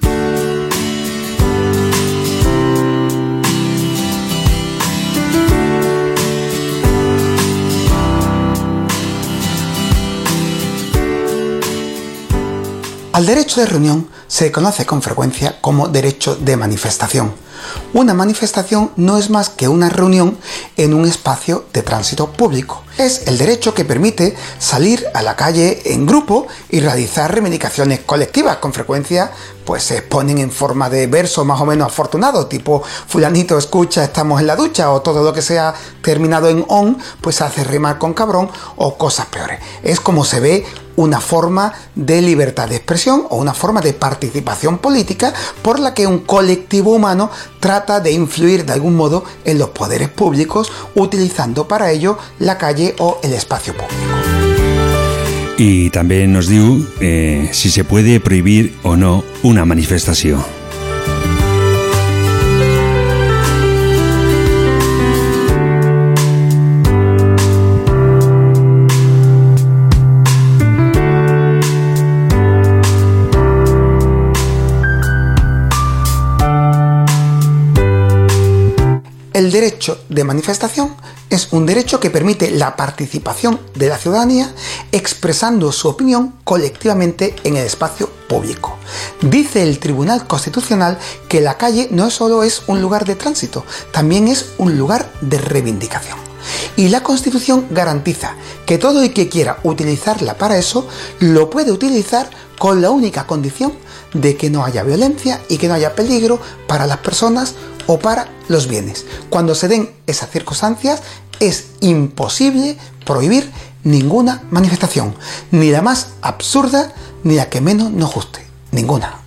Al derecho de reunión se conoce con frecuencia como derecho de manifestación. Una manifestación no es más que una reunión en un espacio de tránsito público. Es el derecho que permite salir a la calle en grupo y realizar reivindicaciones colectivas. Con frecuencia pues se exponen en forma de verso más o menos afortunado, tipo fulanito escucha, estamos en la ducha, o todo lo que sea terminado en on, pues hace rimar con cabrón o cosas peores. Es como se ve una forma de libertad de expresión o una forma de participación política por la que un colectivo humano trata de influir de algún modo en los poderes públicos utilizando para ello la calle o el espacio público. Y también nos diu eh, si se puede prohibir o no una manifestación. De manifestación es un derecho que permite la participación de la ciudadanía expresando su opinión colectivamente en el espacio público. Dice el Tribunal Constitucional que la calle no solo es un lugar de tránsito, también es un lugar de reivindicación. Y la Constitución garantiza que todo el que quiera utilizarla para eso lo puede utilizar con la única condición de que no haya violencia y que no haya peligro para las personas o para los bienes. Cuando se den esas circunstancias es imposible prohibir ninguna manifestación, ni la más absurda ni la que menos nos guste, ninguna.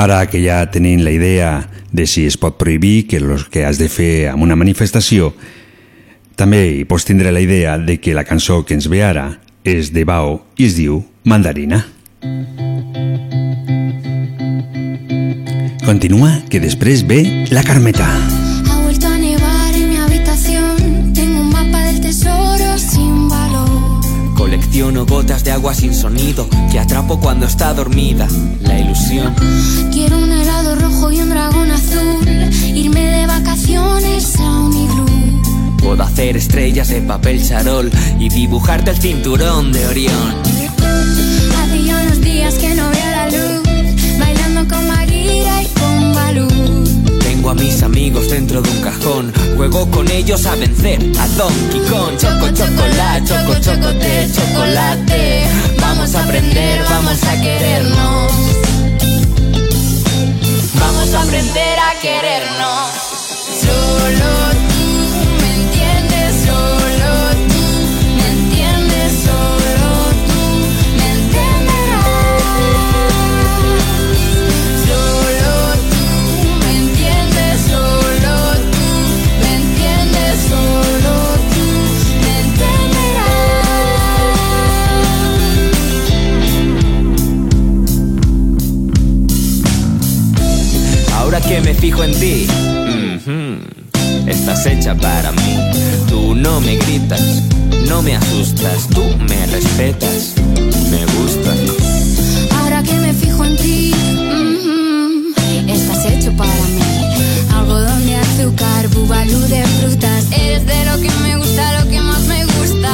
Ara que ja tenim la idea de si es pot prohibir que el que has de fer amb una manifestació, també hi la idea de que la cançó que ens ve ara de Bao i es Mandarina. Continua, que després ve la Carmeta. Ha vuelto a nevar en mi habitación. Tengo un mapa del tesoro sin valor. Colecciono gotas de agua sin sonido que atrapo cuando está dormida. La ilusión. Quiero un helado rojo y un dragón azul. Irme de vacaciones a un iglú. Puedo hacer estrellas de papel charol y dibujarte el cinturón de Orión. Días que no veo la luz. Bailando con Maguira y con Balú. Tengo a mis amigos dentro de un cajón. Juego con ellos a vencer a Donkey Kong. Choco, chocolate, choco, chocote, chocolate. Vamos a aprender, vamos a querernos. Vamos a aprender a querernos. Solo que me fijo en ti, ujú, estás hecha para mí. Tú no me gritas, no me asustas, tú me respetas, me gustas. Ahora que me fijo en ti, mm, estás hecho para mí. Algodón de azúcar, bubalú de frutas. Eres de lo que me gusta, lo que más me gusta.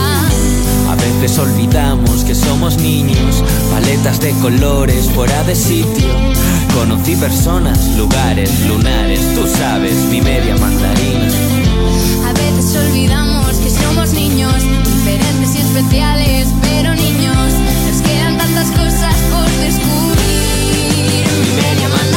A veces olvidamos que somos niños, paletas de colores fuera de sitio. Conocí personas, lugares, lunares, tú sabes, mi media mandarina. A veces olvidamos que somos niños, diferentes y especiales, pero niños. Nos quedan tantas cosas por descubrir. Mi media mandarina.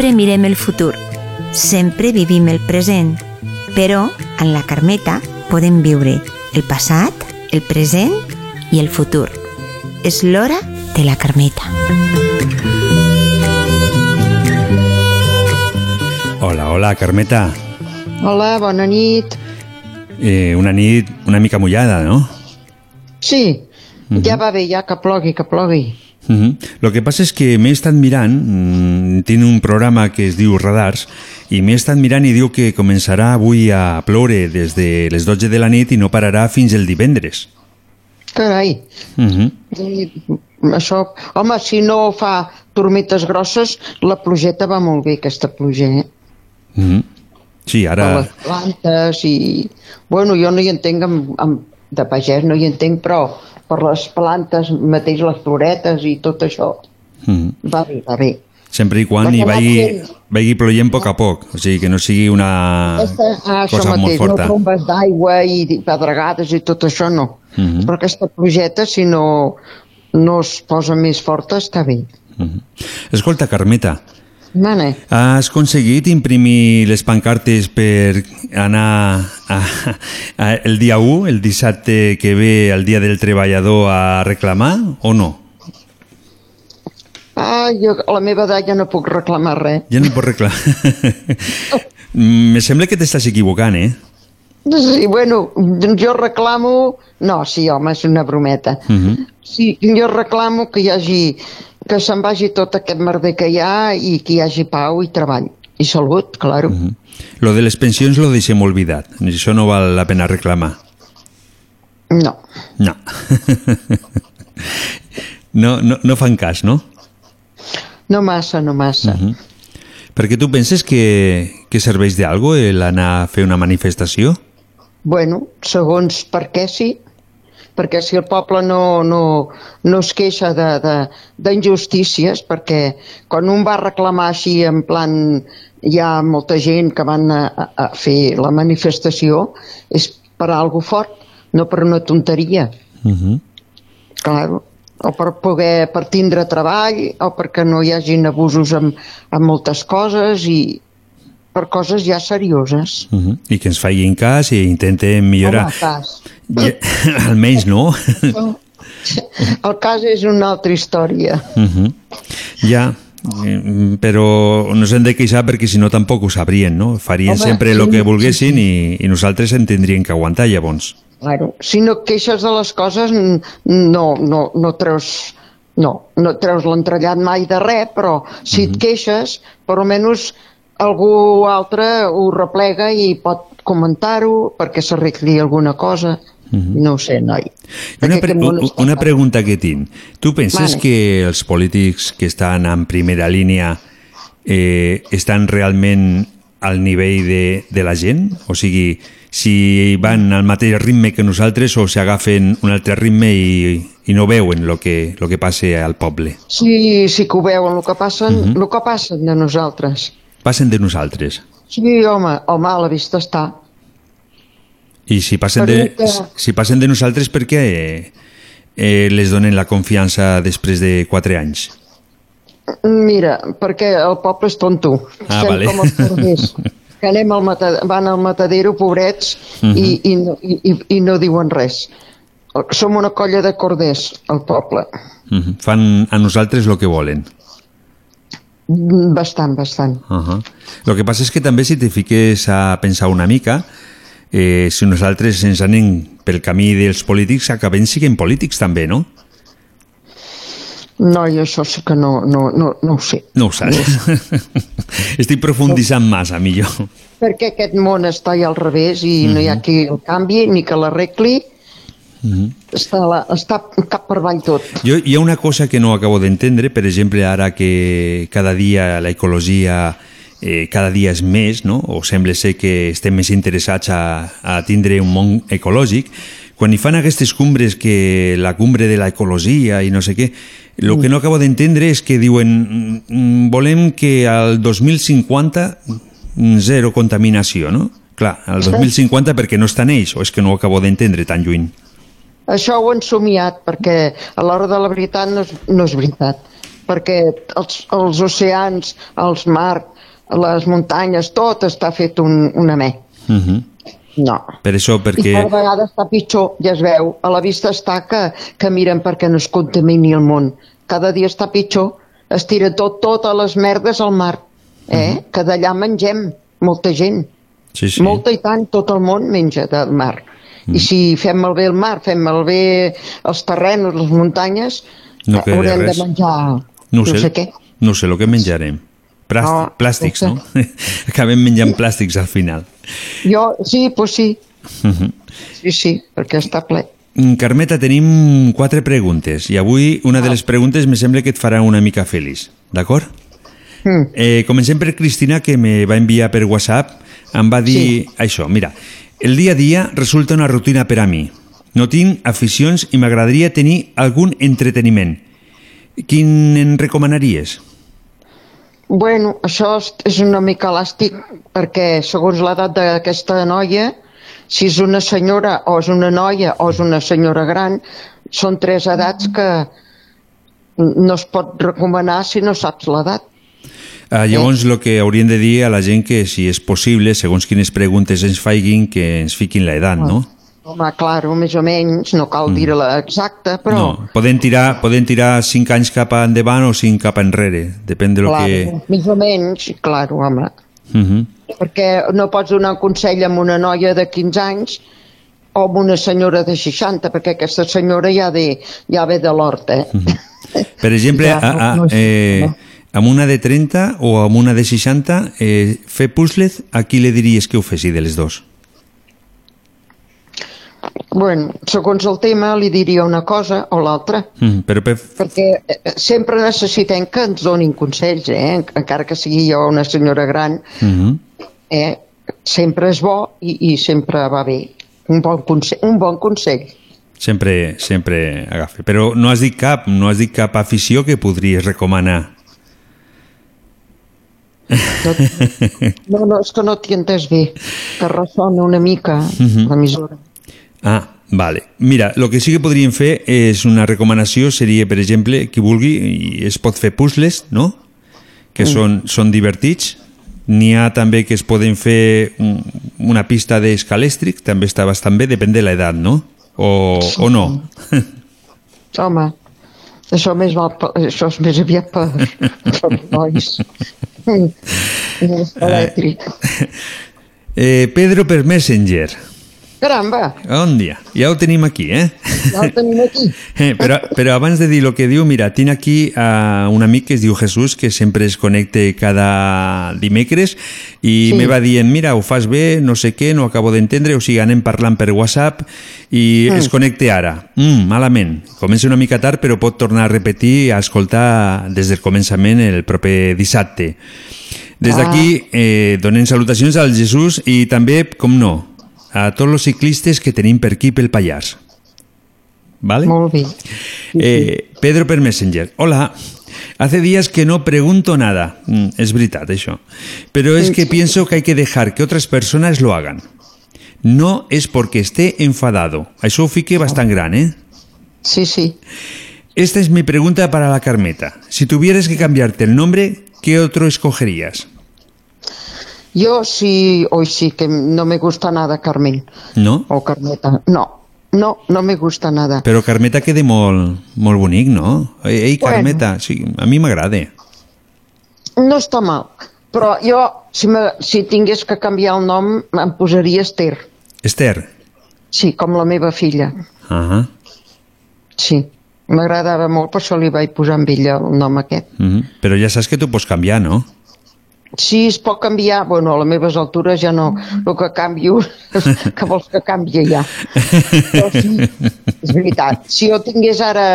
Sempre mirem el futur, sempre vivim el present, però, en la Carmeta, podem viure el passat, el present i el futur. És l'hora de la Carmeta. Hola, hola, Carmeta. Hola, bona nit. Eh, una nit una mica mullada, ¿no? Sí, Mhm. ja va bé, ja que plogui, que plogui. Mhm. Lo que passa és que m'he estat mirant, mm, tinc un programa que es diu Radars, i m'he estat mirant i diu que començarà avui a ploure des de les 12 de la nit i no pararà fins el divendres. Carai, Mhm. i això... Home, si no fa tormetes grosses, la plugeta va molt bé, aquesta pluja, eh? Mhm. Sí, Per ara... les plantes i... Bueno, jo no hi entenc amb, amb, de pagès, no hi entenc, però per les plantes, mateix les floretes i tot això, Mhm. va bé, va bé. Sempre i quan hi va vagi, fent- vagi ploient a poc a poc, o sigui, que no sigui una Aquesta, ah, cosa molt mateix, no forta. trombes d'aigua i pedregades i tot això no. Mhm. Però aquesta plugeta, si no, no es posa més forta, està bé. Mhm. Escolta, Carmeta, Mane, has aconseguit imprimir les pancartes per anar a, a, el dia 1, el dissabte que ve, el dia del treballador, a reclamar o no? ah, jo a la meva edat ja no puc reclamar res. Ja no pots reclamar. [LAUGHS] Me sembla que t'estàs equivocant, eh? Sí, bueno, jo reclamo... No, sí, home, és una brometa. Uh -huh. Sí, jo reclamo que hi hagi que se'n vagi tot aquest merder que hi ha i que hi hagi pau i treball. I salut, claro. Uh -huh. Lo de les pensions lo deixem oblidat. Això no val la pena reclamar. No. No. [LAUGHS] no, no, no fan cas, no? No massa, no massa. Uh -huh. Perquè tu penses que, que serveix d'algo el anar a fer una manifestació? Bueno, segons per què sí, perquè si el poble no, no, no es queixa de- de- d'injustícies, perquè quan un va reclamar així en plan hi ha molta gent que van a, a, a fer la manifestació, és per algo fort, no per una tonteria, Uh -huh. claro. o per poder per tindre treball, o perquè no hi hagin abusos amb, amb moltes coses i per coses ja serioses. Uh -huh. I que ens facin cas i intentem millorar. Home, cas. Ja, [LAUGHS] almenys, no? [LAUGHS] El cas és una altra història. Uh -huh. Ja, eh, però no s'han de queixar perquè si no tampoc ho sabrien, no? Farien Home, sempre el sí, que volguessin i, i nosaltres en tindríem que aguantar llavors. Claro. Si no queixes de les coses, no, no, no treus no, no treus l'entrellat mai de res, però si et queixes, per almenys algú altre ho replega i pot comentar-ho perquè s'arregli alguna cosa. No ho sé, noi. Una, pre una pregunta que tinc. Tu penses Vale. que els polítics que estan en primera línia eh, estan realment al nivell de, de la gent? O sigui, si van al mateix ritme que nosaltres o s'agafen un altre ritme i, i no veuen el que, lo que passa al poble? Sí, sí que ho veuen, el que passen, el que passen de nosaltres. Passen de nosaltres. Sí, home, home, a la vista està. I si passen, de, que- si passen de nosaltres, per què eh, eh, les donen la confiança després de quatre anys? Mira, perquè el poble és tonto. Ah, Estem vale. com els corders. que anem al mata, van al matadero, pobrets, Mhm. i, i, no, i, i- no diuen res. Som una colla de corders, al poble. Mhm. Fan a nosaltres el que volen. Mm, Bastant, bastant. Uh -huh. El que passa és que també si te fiques a pensar una mica, eh, si nosaltres ens anem pel camí dels polítics, acabem siguent polítics també, no? No, i això sí que no, no, no, no ho sé. No ho saps. [LAUGHS] Estic profundissant massa, millor. Perquè aquest món està ja al revés i no hi ha qui el canvi ni que l'arregli. Mhm. Està, la, està cap per avall tot. Jo, hi ha una cosa que no acabo d'entendre, per exemple, ara que cada dia la ecologia eh, cada dia és més, no? o sembla ser que estem més interessats a, a tindre un món ecològic, quan hi fan aquestes cumbres que la cumbre de la ecologia i no sé què, el que no acabo d'entendre és que diuen mm, volem que al 2050 mm, zero contaminació, no? Clar, al 2050 perquè no estan ells, o és que no ho acabo d'entendre tan lluny. Això ho han somiat perquè a l'hora de la veritat no és, no és veritat. Perquè els, els oceans, els mars, les muntanyes, tot està fet un, una me. Uh -huh. No. Per això, I perquè... cada vegada està pitjor, ja es veu. A la vista està que, que miren perquè no es contamini el món. Cada dia està pitjor. Es tira tot, totes les merdes al mar. Eh? Que d'allà mengem molta gent. Sí, sí. Molta i tant, tot el món menja del mar. I si fem malbé el mar, fem malbé els terrenos, les muntanyes, No eh, haurem res. de menjar No ho no sé, sé què. No sé, el que menjarem. Plàstic, No, plàstics, no no? [LAUGHS] Acabem menjant plàstics al final. Jo, sí, pues sí, Mhm. sí, sí, perquè està ple. Mm, Carmeta, tenim quatre preguntes i avui una de les preguntes me sembla que et farà una mica feliç, d'acord? Mm. Eh, comencem per Cristina, que me va enviar per WhatsApp, em va dir això, mira, el dia a dia resulta una rutina per a mi. No tinc aficions i m'agradaria tenir algun entreteniment. Quin en recomanaries? Bueno, això és- una mica elàstic perquè segons l'edat d'aquesta noia, si és una senyora o és una noia o és una senyora gran, són tres edats que no es pot recomanar si no saps l'edat. Uh, llavors, el que hauríem de dir a la gent que, si és possible, segons quines preguntes ens faiguin, que ens fiquin l'edat, no? Home, claro, més o menys, no cal dir-la exacta, però... No, poden tirar, poden tirar 5 anys cap endavant o 5 cap enrere, depèn de lo claro, que... més o menys, claro, home. Uh -huh. perquè no pots donar consell amb una noia de 15 anys o amb una senyora de 60, perquè aquesta senyora ja, de, ja ve de l'hort, eh? Per exemple, [LAUGHS] Ja, a, a, eh, no? Amb una de 30 o amb una de 60, eh, fer puzzles, a qui li diries que ho fessi de les dos? Bueno, segons el tema li diria una cosa o l'altra, Mm, però per, perquè eh, sempre necessitem que ens donin consells, eh? encara que sigui jo una senyora gran, uh -huh. eh? sempre és bo i, i sempre va bé. Un bon, consell, un bon consell. sempre, sempre agafa. Però no has dit cap, no has dit cap afició que podries recomanar. [LAUGHS] No, no, és que no t'hi entès bé, que ressona una mica Mhm. l'emissora. Ah, vale. Mira, el que sí que podríem fer és una recomanació, seria, per exemple, qui vulgui, i es pot fer puzzles, no? Que Mm. són, són divertits. N'hi ha també que es poden fer un- una pista d'escalèstric, també està bastant bé, depèn de l'edat, no? O, o no? [LAUGHS] Home, això, més val, això és més aviat per, per nois. És elèctric. Eh, Pedro per Messenger. Caramba, On dia? Ja ho tenim aquí, eh? ja el tenim aquí. [LAUGHS] Eh, però, però abans de dir el que diu, mira, tinc aquí uh, un amic que es diu Jesús, que sempre es connecta cada dimecres i Sí. me va dient, mira, ho fas bé, no sé què, no acabo d'entendre, o sigui, anem parlant per WhatsApp i Mm. es connecta ara. Mm, malament. Comença una mica tard, però pot tornar a repetir, a escoltar des del començament el proper dissabte. Des d'aquí eh, donem salutacions al Jesús i també, com no, a tots els ciclistes que tenim per aquí pel Pallars. ¿Vale? Molt bé. Eh, Pedro per Messenger. Hola. Hace días que no pregunto nada. Mm, es veritat, això. Pero es que pienso que hay que dejar que otras personas lo hagan. No es porque esté enfadado. Ho fique bastant gran, ¿eh? Sí, sí. Esta es mi pregunta para la Carmeta. Si tuvieras que cambiarte el nombre, ¿qué otro escogerías? Yo sí, hoy sí que no me gusta nada Carmen No? o Carmeta. No, no, no me gusta nada. Però Carmeta queda molt, molt bonic, no? Ei, ei Carmeta, sí, a mi m'agrada. No està mal, però jo, si, me, si tingués que canviar el nom, em posaria Esther. Esther. Sí, com la meva filla. Ah Sí, m'agradava molt, per això li vaig posar amb ella el nom aquest. -huh. Però ja saps que tu pots canviar, no? Sí, es pot canviar, bueno, a les meves altures ja no, el que canvio, [LAUGHS] que vols que canvi ja. Però sí, és veritat, si jo tingués ara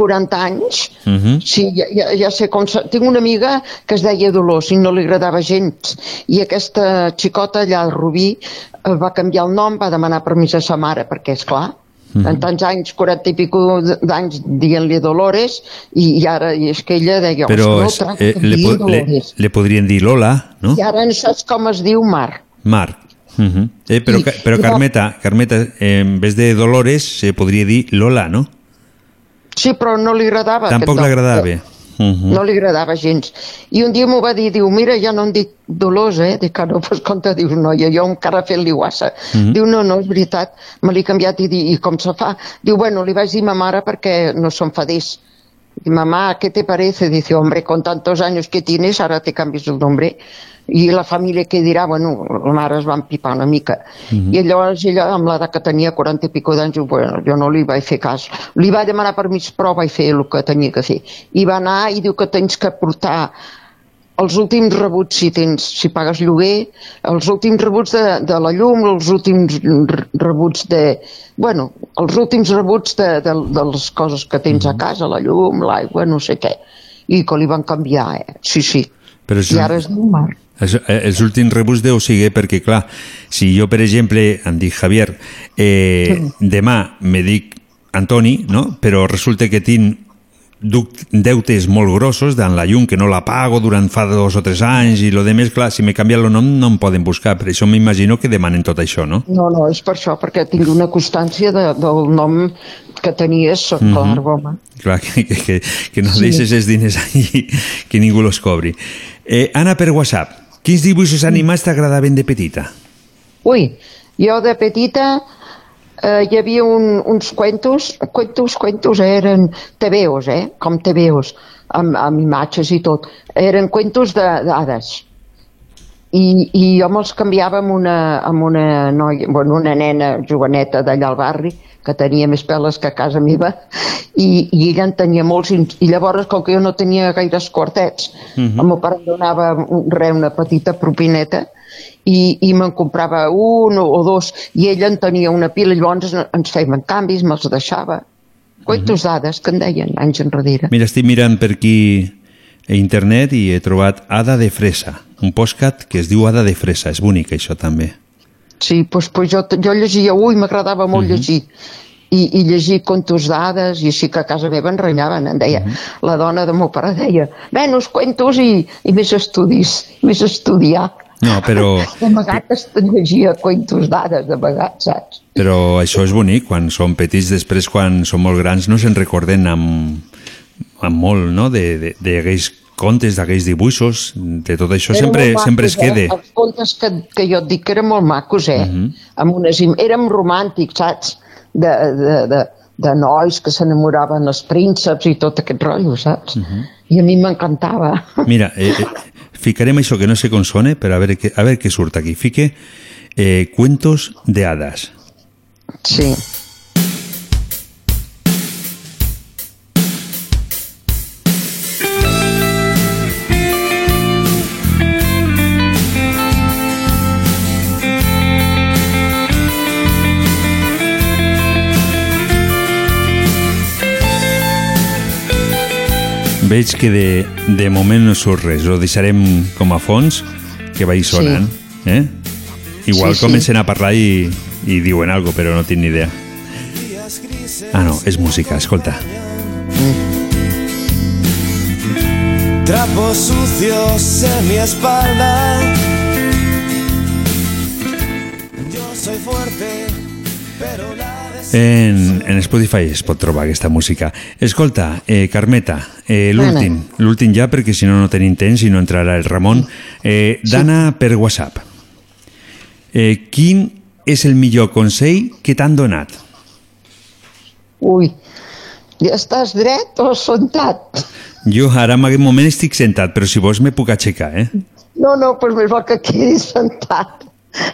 40 anys, Uh -huh. sí, ja, ja, ja sé com... Tinc una amiga que es deia Dolors i no li agradava gens, i aquesta xicota allà al Rubí eh, va canviar el nom, va demanar permís a sa mare, perquè, és clar, Mhm. en tants anys, 40 i pico d'anys, dient-li Dolores, i, i ara, i és que ella deia, Però "Ostres, és, no eh, digui po- le, le podrien dir Lola, no? I ara no saps com es diu Mar. Mar. Uh -huh. eh, però, I- però i va- Carmeta, Carmeta, eh, en vez de Dolores se podria dir Lola, no? Sí, però no li agradava. Tampoc aquest nom. L'agradava. Mhm. No li agradava gens. I un dia m'ho va dir, diu, mira, ja no em dic Dolors, eh? Dic, ah, no, [LAUGHS] pues compte, dius, noia, jo encara fent-li guassa. Mhm. Diu, no, no, és veritat, me l'he canviat i, i com se fa? Diu, bueno, li vaig dir a ma mare perquè no s'enfadés. Y mamá, ¿qué te parece? Dice, hombre, con tantos años que tienes, ahora te cambies el nombre. I la família que dirà, bueno, la mare es va empipar una mica. Mhm. I llavors ella, amb l'edat que tenia, 40 i pico d'anys, bueno, jo no li vaig fer cas. Li va demanar permís, però vaig fer el que tenia que fer. I va anar i diu que tens que portar els últims rebuts si tens, si pagues lloguer, els últims rebuts de, de la llum, els últims rebuts de... Bueno, els últims rebuts de, de, de les coses que tens a casa, la llum, l'aigua, no sé què. I que li van canviar, eh? Sí, sí. Però és I ara es diu Marc. Els, els últims rebuts deu ser perquè, clar, si jo, per exemple, em dic Javier, eh, demà me dic Antoni, no? però resulta que tinc deutes molt grossos d'en la llum que no la pago durant fa dos o tres anys i lo de més, clar, si me canvia el nom no em poden buscar, per això m'imagino que demanen tot això, no? No, no, és per això, perquè tinc una constància de, del nom que tenies, Mhm. clar, home. Clar, que, que, que, que no Sí. deixes els diners allí, que ningú los cobri. Eh, Anna, per WhatsApp, quins dibuixos animats t'agradaven de petita? Ui, jo de petita eh, hi havia un, uns cuentos, cuentos, cuentos, eren tebeos, eh, com tebeos, amb, amb imatges i tot. Eren cuentos de- d'hades. I, I jo me'ls canviava amb una, amb una noia, bueno, una nena joveneta d'allà al barri, que tenia més peles que a casa meva, i, i ella en tenia molts, i, i llavors, com que jo no tenia gaires quartets, Mhm. el meu pare em donava un, re, una petita propineta, i, i me'n comprava un o, o dos, i ella en tenia una pila, i llavors ens- fèiem canvis, me'ls deixava. Cuentos dades, que en deien, anys enrere. Mira, estic mirant per aquí a internet i he trobat Ada de Fresa, un postcat que es diu Ada de Fresa. És bonic, això, també. Sí, doncs, pues jo, jo llegia, ui, m'agradava molt Mhm. llegir. I, i llegir contos d'hades, i així que a casa meva en renyaven, em deia, Mhm. la dona de meu pare deia, menys cuentos i, i més estudis, més estudiar. No, però, De vegades te llegia cuentos d'hades, de vegades, saps? però això és bonic. Quan som petits, després, quan som molt grans, no se'n recorden amb, amb molt, no?, de, de, de aquells contes, d'aquells dibuixos, de tot això Eren sempre, molt sempre es macos, quede. Eh? Els contes que, que jo et dic que eren molt macos, eh? Mhm. amb unes, érem romàntics, saps? De, de, de, de nois que s'enamoraven els prínceps i tot aquest rotllo, saps? Mhm. I a mi m'encantava. Mira, eh, eh, ficarem això que no sé com sona, però a veure, què, a veure què surt aquí. Fique eh, cuentos de hadas. Sí. Veig que de, de moment no surt res. Ho deixarem com a fons, que vagi sonant. Eh? Igual Sí, sí. comencen a parlar i, i diuen algo, però no tinc ni idea. Ah, no, és música, escolta. Trapos sucios en mi espalda. Yo soy fuerte, En, en Spotify es pot trobar aquesta música. Escolta, eh, Carmeta, eh, l'últim, l'últim ja, perquè si no no tenim temps i no entrarà el Ramon. Eh, Dana per WhatsApp. Eh, quin és el millor consell que t'han donat? Ui, ja estàs dret o sentat? Jo ara en aquest moment estic sentat, però si vols me puc aixecar, eh? No, no, doncs més val que quedis sentat.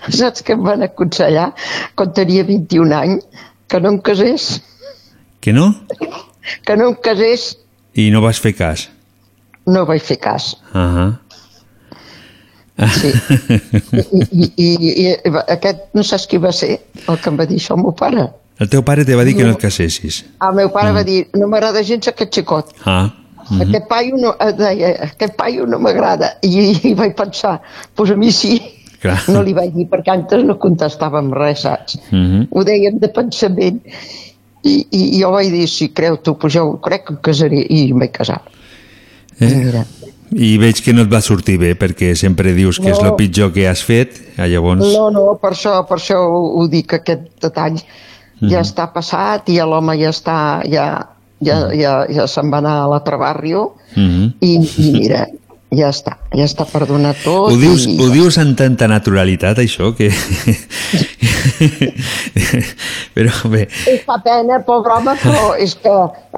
Saps què em van aconsellar quan tenia 21 anys? Que no em casés, Que no? que no em casés. I no vas fer cas. No vaig fer cas. Uh Sí. I, i, i, i aquest no saps qui va ser el que em va dir això el meu pare. El teu pare te va dir que no et casessis. El meu pare mm. va dir, no m'agrada gens aquest xicot. Ah. Mm -hmm. Aquest paio no, eh, deia, aquest paio no m'agrada. I, I vaig pensar, doncs pues a mi sí. Clar. No li vaig dir, perquè antes no contestàvem res, saps? Mm -hmm. Ho dèiem de pensament. I, i, i jo vaig dir, si creu tu, pues jo crec que em casaré. I em vaig casar. Eh? I veig que no et va sortir bé, perquè sempre dius que és No. el pitjor que has fet, ah, llavors... No, no, per això, per això ho, ho dic, aquest detall. Mhm. Ja està passat i l'home ja està, ja, ja, ja, ja se'n va anar a l'altre barrio Mhm. i, i mira, ja està, ja està perdonat tot. Ho dius, i, ho dius amb tanta naturalitat, això, que... Però bé, Em fa pena, pobre home, però és que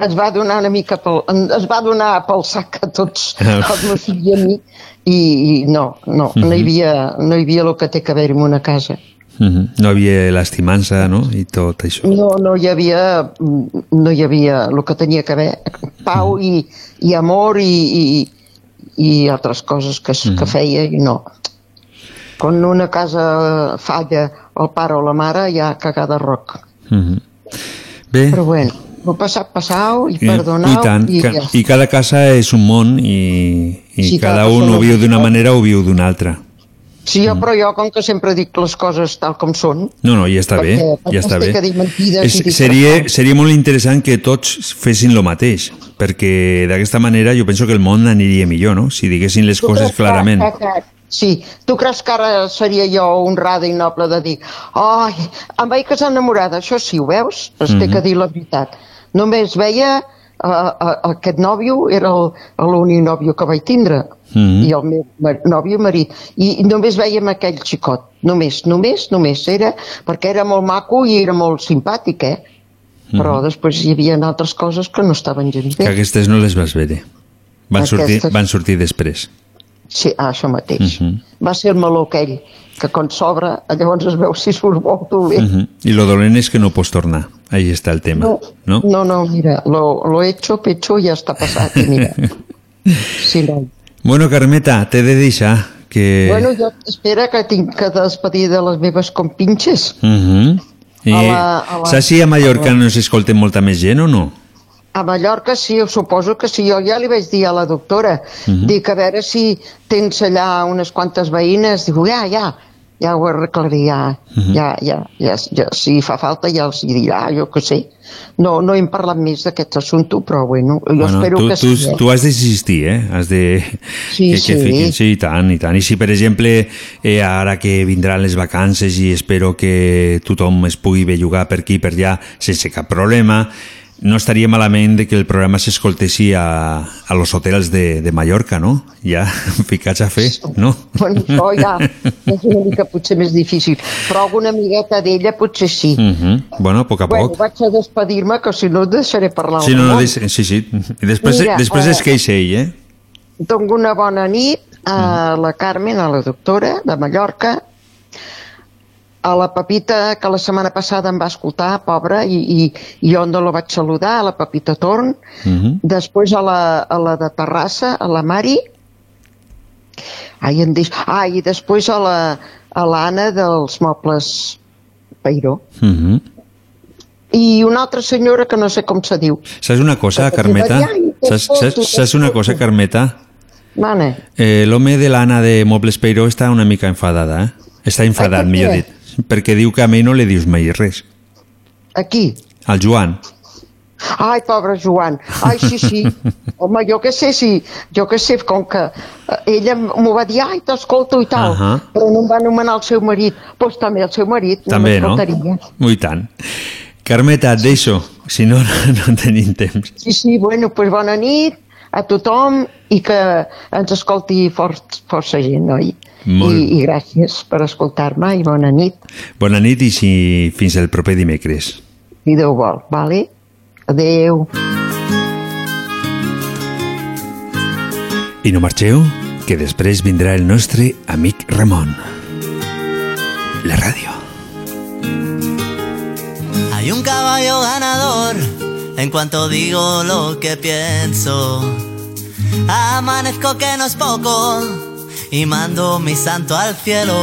ens va donar una mica pel, es va donar pel sac a tots, Ah. als meus fills i a mi, i, i no, no, no hi havia, no hi havia el que té que haver en una casa. mhm, no havia l'estimança, no?, i tot això. No, no hi havia, no hi havia el que tenia que haver, pau i, i amor i, i, i altres coses que, que feia i no. Quan una casa falla el pare o la mare, hi ha cagada roc. Mhm. Bé, Però bueno, ho passat, passau i i, perdonau i tant, i ca, ja i cada casa és un món i, i Sí, cada cada un ho viu d'una manera o ho viu d'una altra. Sí, jo, però jo, com que sempre dic les coses tal com són, No, no, ja està bé, Perquè- ja està es té bé. que dir mentides És, i seria, seria molt interessant que tots fessin el mateix, perquè d'aquesta manera jo penso que el món aniria millor, no?, si diguessin les Tu coses creus que- clarament. que- que- Sí, tu creus que ara seria jo honrada i noble de dir ai, em vaig casar enamorada, això sí, ho veus? Es té Mhm. que dir la veritat. Només veia uh, uh, aquest nòvio, era l'únic nòvio que vaig tindre, Mhm. i el meu nòvio marit, i només vèiem aquell xicot, només, només, només, era, perquè era molt maco i era molt simpàtic, eh? Però després hi havia altres coses que no estaven gens Que bé. aquestes no les vas veure. Van sortir, Aquestes- van sortir després. Sí, això mateix. Mhm. Va ser el meló aquell, que quan s'obre, llavors es veu si surt bo o dolent. Mhm. I lo dolent és que no pots tornar. Ahí està el tema. No? No, no, mira, lo, lo hecho, pecho, ja està passat. Mira, [LAUGHS] sí, no. Bueno, Carmeta, t'he de deixar que... Bueno, jo espera que tinc que despedir de les meves compinxes. Mhm. I A la- a la- saps si a Mallorca no s'escolta molta més gent o no? A Mallorca sí, suposo que sí. Jo ja li vaig dir a la doctora, Mhm. dic a veure si tens allà unes quantes veïnes. Diu, ja, ja, ja ho arreglaré, ja, Mhm. ja, ja, ja, ja, si fa falta ja els dirà, jo que sé. No, no hem parlat més d'aquest assumpte, però bueno, jo bueno, espero tu, que tu, sí. eh? tu has d'existir, eh? Has de... Sí, que, que sí. fiquin, sí, i tant, i tant. I si, per exemple, eh, ara que vindran les vacances i espero que tothom es pugui bellugar per aquí per allà sense cap problema, no estaria malament de que el programa s'escoltessi a, a los hotels de, de Mallorca, no? Ja [LAUGHS] ficats a fer, no? Bueno, això ja [LAUGHS] és una mica potser més difícil, però alguna amigueta d'ella potser sí. Mhm. Bueno, a poc a Bueno, poc. vaig a despedir-me, que si no et deixaré parlar. Sí, no, no, deix- sí, sí. I després, Mira, després eh, es queixa ell, eh? Dono una bona nit a la Carmen, a la doctora de Mallorca, a la Pepita, que la setmana passada em va escoltar, pobra, i, i, i jo no la vaig saludar, a la Pepita Torn, Mhm. després a la, a la de Terrassa, a la Mari, ai, em deix... ah, i després a la a l'Anna dels mobles Peiró. Mhm. I una altra senyora que no sé com se diu. Saps una cosa, Carmeta? Saps, saps, saps una cosa, Carmeta? Mane, Eh, L'home de l'Anna de Mobles Peiró està una mica enfadada, eh? Està enfadat, millor dit. Perquè diu que a mi no li dius mai res. aquí. Al Joan. Ai, pobre Joan. Ai, sí, sí. [LAUGHS] Home, jo què sé, sí. Jo què sé, com que eh, ella m'ho va dir, ai, t'escolto i tal, Ahà. però no em va anomenar el seu marit. Doncs pues també el seu marit També, no no? Ui, tant. Carmeta, et deixo, si no, no tenim temps. Sí, sí, bueno, doncs pues bona nit a tothom i que ens escolti for, força gent, oi? Molt. I, I gràcies per escoltar-me i bona nit, Bona nit i si, fins el proper dimecres. si Déu vol, vale? Adeu. I no marxeu, que després vindrà el nostre amic Ramon. La ràdio. Hay un caballo ganador en cuanto digo lo que pienso. Amanezco que no es poco y mando mi santo al cielo.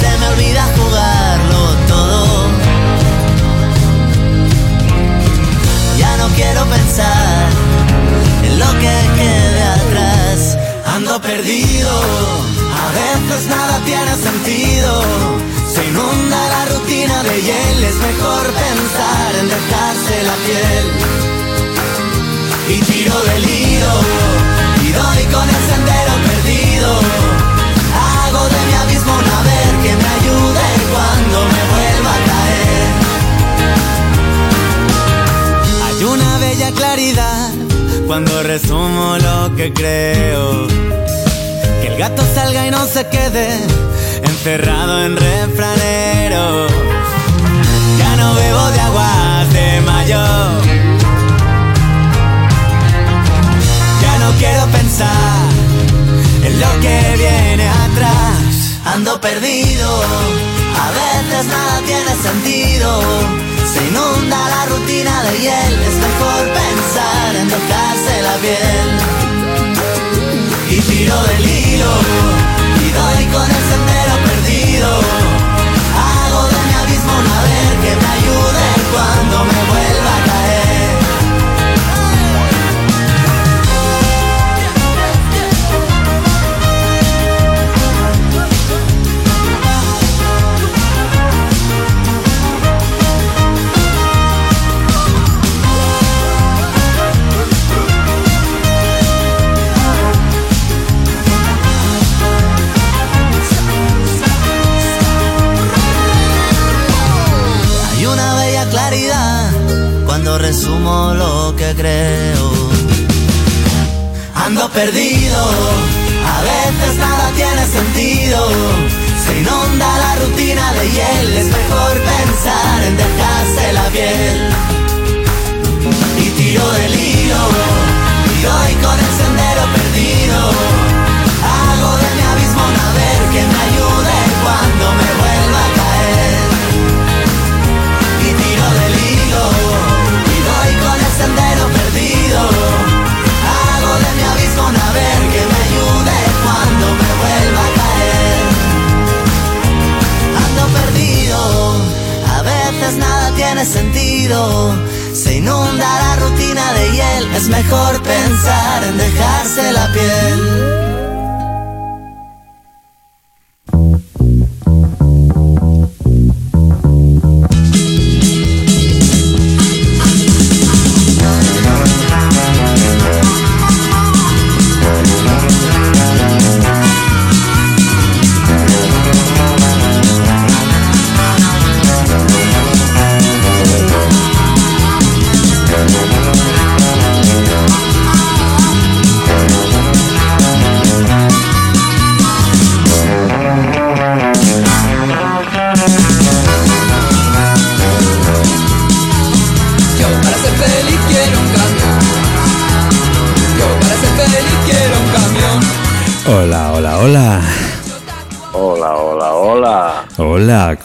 Se me olvida jugarlo todo. Ya no quiero pensar en lo que quede atrás. Ando perdido, a veces nada tiene sentido. Se inunda la rutina de hiel, es mejor pensar en dejarse la piel. Y tiro del hilo, y doy con el sendero perdido. Hago de mi abismo una ver que me ayude cuando me vuelva a caer. Hay cuando resumo lo que creo. Que el gato salga y no se quede encerrado en refranero. Ya no bebo de aguas de mayo. Ya no quiero en lo que viene atrás. Ando perdido, a veces nada tiene sentido. Se inunda la rutina de hiel, es mejor pensar en tocarse la piel. Y tiro del hilo, y doy con el sendero perdido. Hago de mi abismo una ver que me ayude cuando me resumo lo que creo. Ando perdido, a veces nada tiene sentido. Se inunda la rutina de hiel, es mejor pensar en dejarse la piel. Y tiro del hilo, y doy con el sendero perdido. Hago de mi abismo una ver que me ayude cuando me vuelva tiene sentido. Se inunda la rutina de hiel, es mejor pensar en dejarse la piel.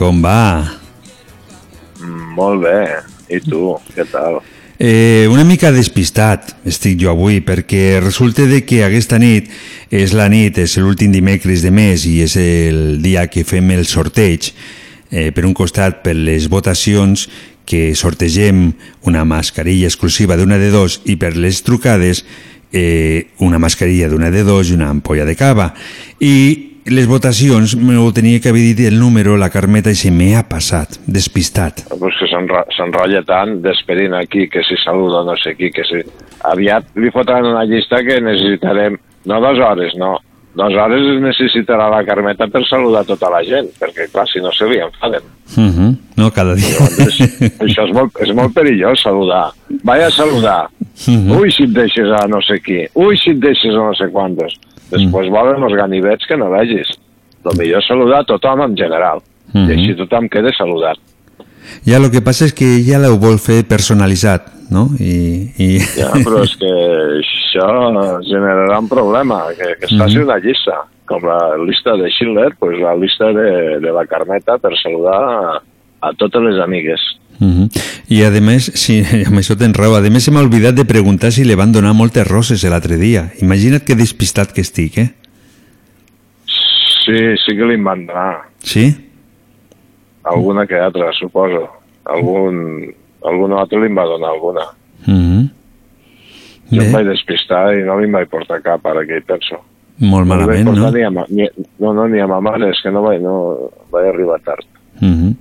Com va? Mm, Molt bé. I tu, què tal? Eh, una mica despistat estic jo avui perquè resulta de que aquesta nit és la nit, és l'últim dimecres de mes i és el dia que fem el sorteig eh, per un costat per les votacions que sortegem una mascarilla exclusiva d'una de dos i per les trucades eh, una mascarilla d'una de dos i una ampolla de cava i les votacions m'ho tenia que haver dit el número la Carmeta i se m'ha passat despistat Pues que s'enro- s'enrotlla tant desperint aquí que si saluda no sé qui, que si... Aviat li fotran una llista que necessitarem, no dues hores, no. Dues hores es necessitarà la Carmeta per saludar tota la gent, perquè clar, si no se li enfaden. uh -huh. no, cada dia Això és molt, és molt perillós, saludar. Vaya a saludar. Mhm. Ui, si et deixes a no sé qui. Ui, si et deixes a no sé quantos. Després volen els ganivets que no vegis. El millor és saludar a tothom en general. I Mhm. així tothom queda saludat. Ja, el que passa és que ella ho vol fer personalitzat, no? I, i... Ja, però és que això generarà un problema, que, que es faci Mhm. una llista, com la llista de Schindler, pues la llista de, de la Carmeta per saludar a, a totes les amigues. Uh I a més, sí, [LAUGHS] amb això tens raó, a més se m'ha oblidat de preguntar si li van donar moltes roses l'altre dia. Imagina't que despistat que estic, eh? Sí, sí que li van donar. Sí? Alguna que altra, suposo. Algun, algun altre li va donar alguna. Uh Jo em vaig despistar i no li vaig portar cap, ara que hi penso. Molt malament, no? Ni a, ni, no, no, ni a ma mare, és que no vaig, no, vaig arribar tard. Uh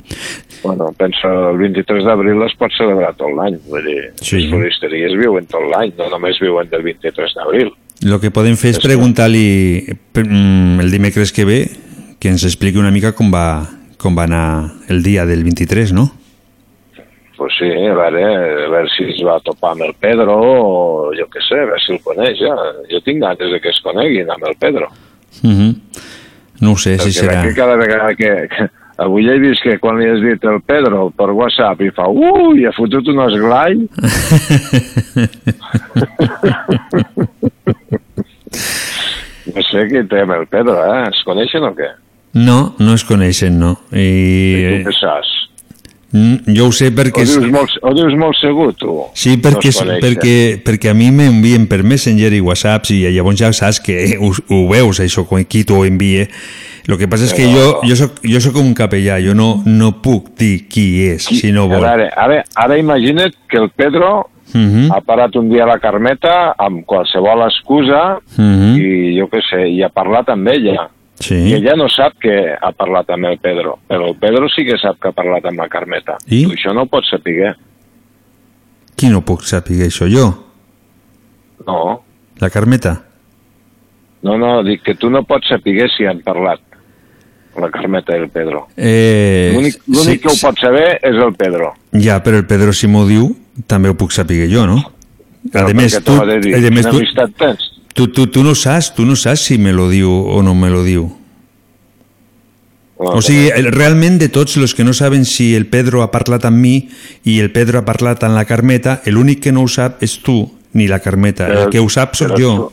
Bueno, penso, el 23 d'abril es pot celebrar tot l'any. Vull dir, Sí. les floristeries viuen tot l'any, no només viuen del 23 d'abril. El que podem fer és preguntar-li mm, el dimecres que ve que ens expliqui una mica com va, com va anar el dia del 23, no? Pues sí, a veure, a veure si es va topar amb el Pedro o jo què sé, a veure si el coneix ja. Jo tinc ganes de que es coneguin amb el Pedro. Mhm. No ho sé si Perquè serà... aquí cada vegada que, que... Avui he vist que quan li has dit el Pedro per WhatsApp i fa ui, i ha fotut un esglai. [LAUGHS] no sé què té amb el Pedro, eh? Es coneixen o què? No, no es coneixen, no. Tu I... què saps? Mm, Jo ho sé perquè... Ho dius molt, ho dius molt segur, tu? Sí, perquè, No perquè, perquè a mi m'envien per Messenger i Whatsapps i llavors ja saps que [LAUGHS] ho, ho veus, això, quan qui t'ho envia. El que passa és que jo, jo, soc, jo soc un capellà, jo no, no puc dir qui és, si no vol. veure, ara, ara imagina't que el Pedro Mhm. ha parat un dia a la Carmeta amb qualsevol excusa Mhm. i jo què sé, i ha parlat amb ella. Sí. I ella no sap que ha parlat amb el Pedro, però el Pedro sí que sap que ha parlat amb la Carmeta. I? Tu això no ho pots saber. Qui no puc saber això? Jo? No, La Carmeta? no, no, dic que tu no pots saber si han parlat la Carmeta i el Pedro. Eh, L'únic sí, que ho pot saber és el Pedro. Ja, però el Pedro si m'ho diu, també ho puc saber jo, no? Però a més, tu, a més, tu, amistat tens? Tu, tu, tu no saps, tu no saps si me lo diu o no me lo diu. No, O sigui, realment de tots els que no saben si el Pedro ha parlat amb mi i el Pedro ha parlat amb la Carmeta, l'únic que no ho sap és tu, ni la Carmeta. Però- el que ho sap sóc jo.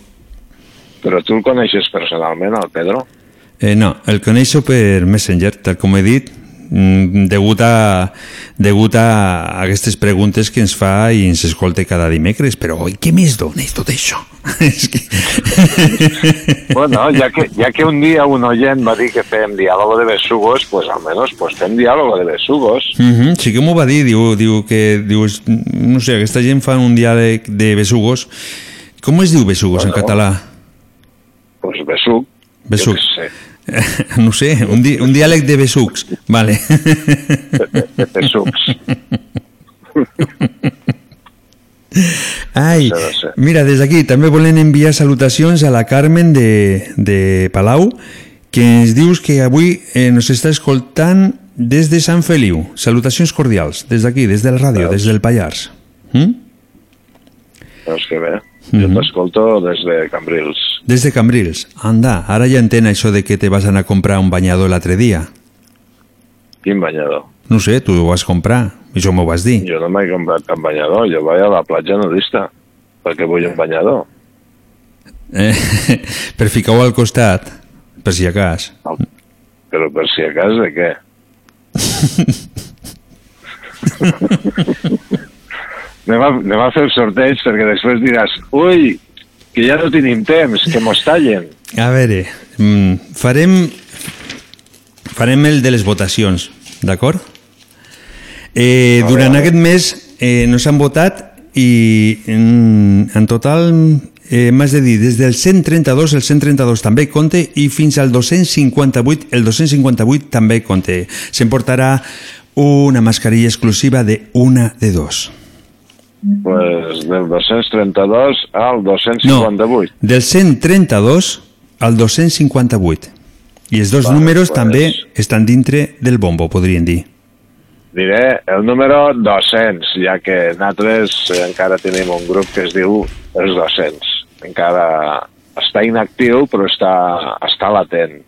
Però tu el coneixes personalment, el Pedro? Eh, no, el coneixo per Messenger, tal com he dit, degut a, degut a aquestes preguntes que ens fa i ens escolta cada dimecres, però oi, què més dones tot això? [LAUGHS] És que... Bueno, ja que, ja que un dia un oient va dir que fèiem diàlogo de besugos, pues almenys pues fem diàlogo de besugos. Mhm, sí que m'ho va dir, diu, diu que diu, no sé, aquesta gent fa un diàleg de besugos. Com es diu besugos en Bueno. català? Pues besug. Besug. Jo. [LAUGHS] No sé, un, di un diàleg de besucs, vale. De, [LAUGHS] de besucs. Ai, mira, des d'aquí també volen enviar salutacions a la Carmen de, de Palau, que ens dius que avui eh, nos està escoltant des de Sant Feliu. Salutacions cordials, des d'aquí, des de la ràdio, des del Pallars. Mm? Doncs que bé. Jo Mhm. t'escolto des de Cambrils. Des de Cambrils. Anda, ara ja entén això de que te vas anar a comprar un banyador l'altre dia. Quin banyador? No sé, tu ho vas comprar, això m'ho vas dir. Jo no m'he comprat cap banyador, jo vaig a la platja nudista. perquè vull un banyador. Eh, [LAUGHS] per ficar-ho al costat, per si a cas. Però per si a cas de què? [LAUGHS] anem, a, anem a fer el sorteig perquè després diràs ui, que ja no tenim temps, que mos tallen. A veure, mm, farem, farem el de les votacions, d'acord? Eh, durant aquest mes eh, no s'han votat i en, en total eh, m'has de dir, des del 132 el 132 també compte i fins al 258 el 258 també compte. S'emportarà una mascarilla exclusiva de una de dos. Pues del 232 al 258. Del 132 al 258. I els dos Vale, números pues- també estan dintre del bombo, podrien dir. Diré el número 200, ja que nosaltres encara tenim un grup que es diu els 200. Encara està inactiu, però està, està latent.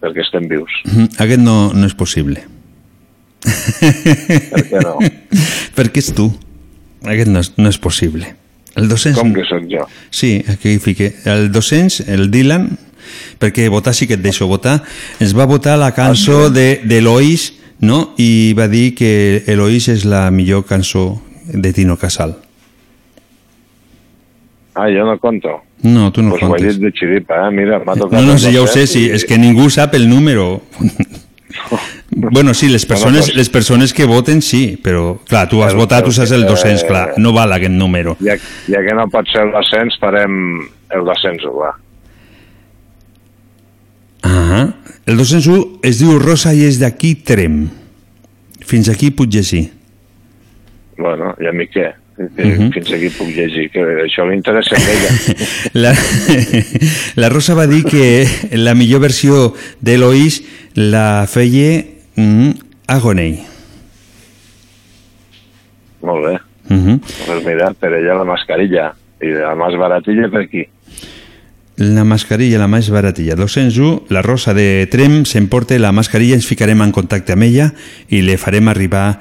Perquè estem vius. Aquest no, no és possible. Per què no? [LAUGHS] Perquè és tu. Aquest no és, no és possible. El 200... Com que sóc jo? Sí, aquí fique. El 200, el Dylan, perquè votar sí que et deixo votar, ens va votar la cançó de, de Eloís, no? I va dir que Eloís és la millor cançó de Tino Casal. Ah, jo no conto. No, tu no pues comptes. dit de xiripa, eh? Mira, m'ha tocat... No, no, sí, ja ho sé, 200 sí, és que ningú sap el número. [LAUGHS] bueno, sí, les persones, les persones que voten sí, però clar, tu has Però- votat, tu saps el que- 200, clar, no val aquest número. Ja, ja que no pot ser el 200, farem el 201, va. Ah, el 201 es diu Rosa i és d'aquí Trem. Fins aquí puc llegir. Bueno, i a mi què? Que Mhm. Fins aquí puc llegir, que això li interessa a ella. [LAUGHS] La, la Rosa va dir que la millor versió d'Eloís la feia mm, Agonei. molt bé. Uh -huh. Pues mira, per ella la mascarilla. I la més baratilla per aquí. La mascarilla, la més baratilla. 201, la Rosa de Trem s'emporta la mascarilla, ens ficarem en contacte amb ella i li farem arribar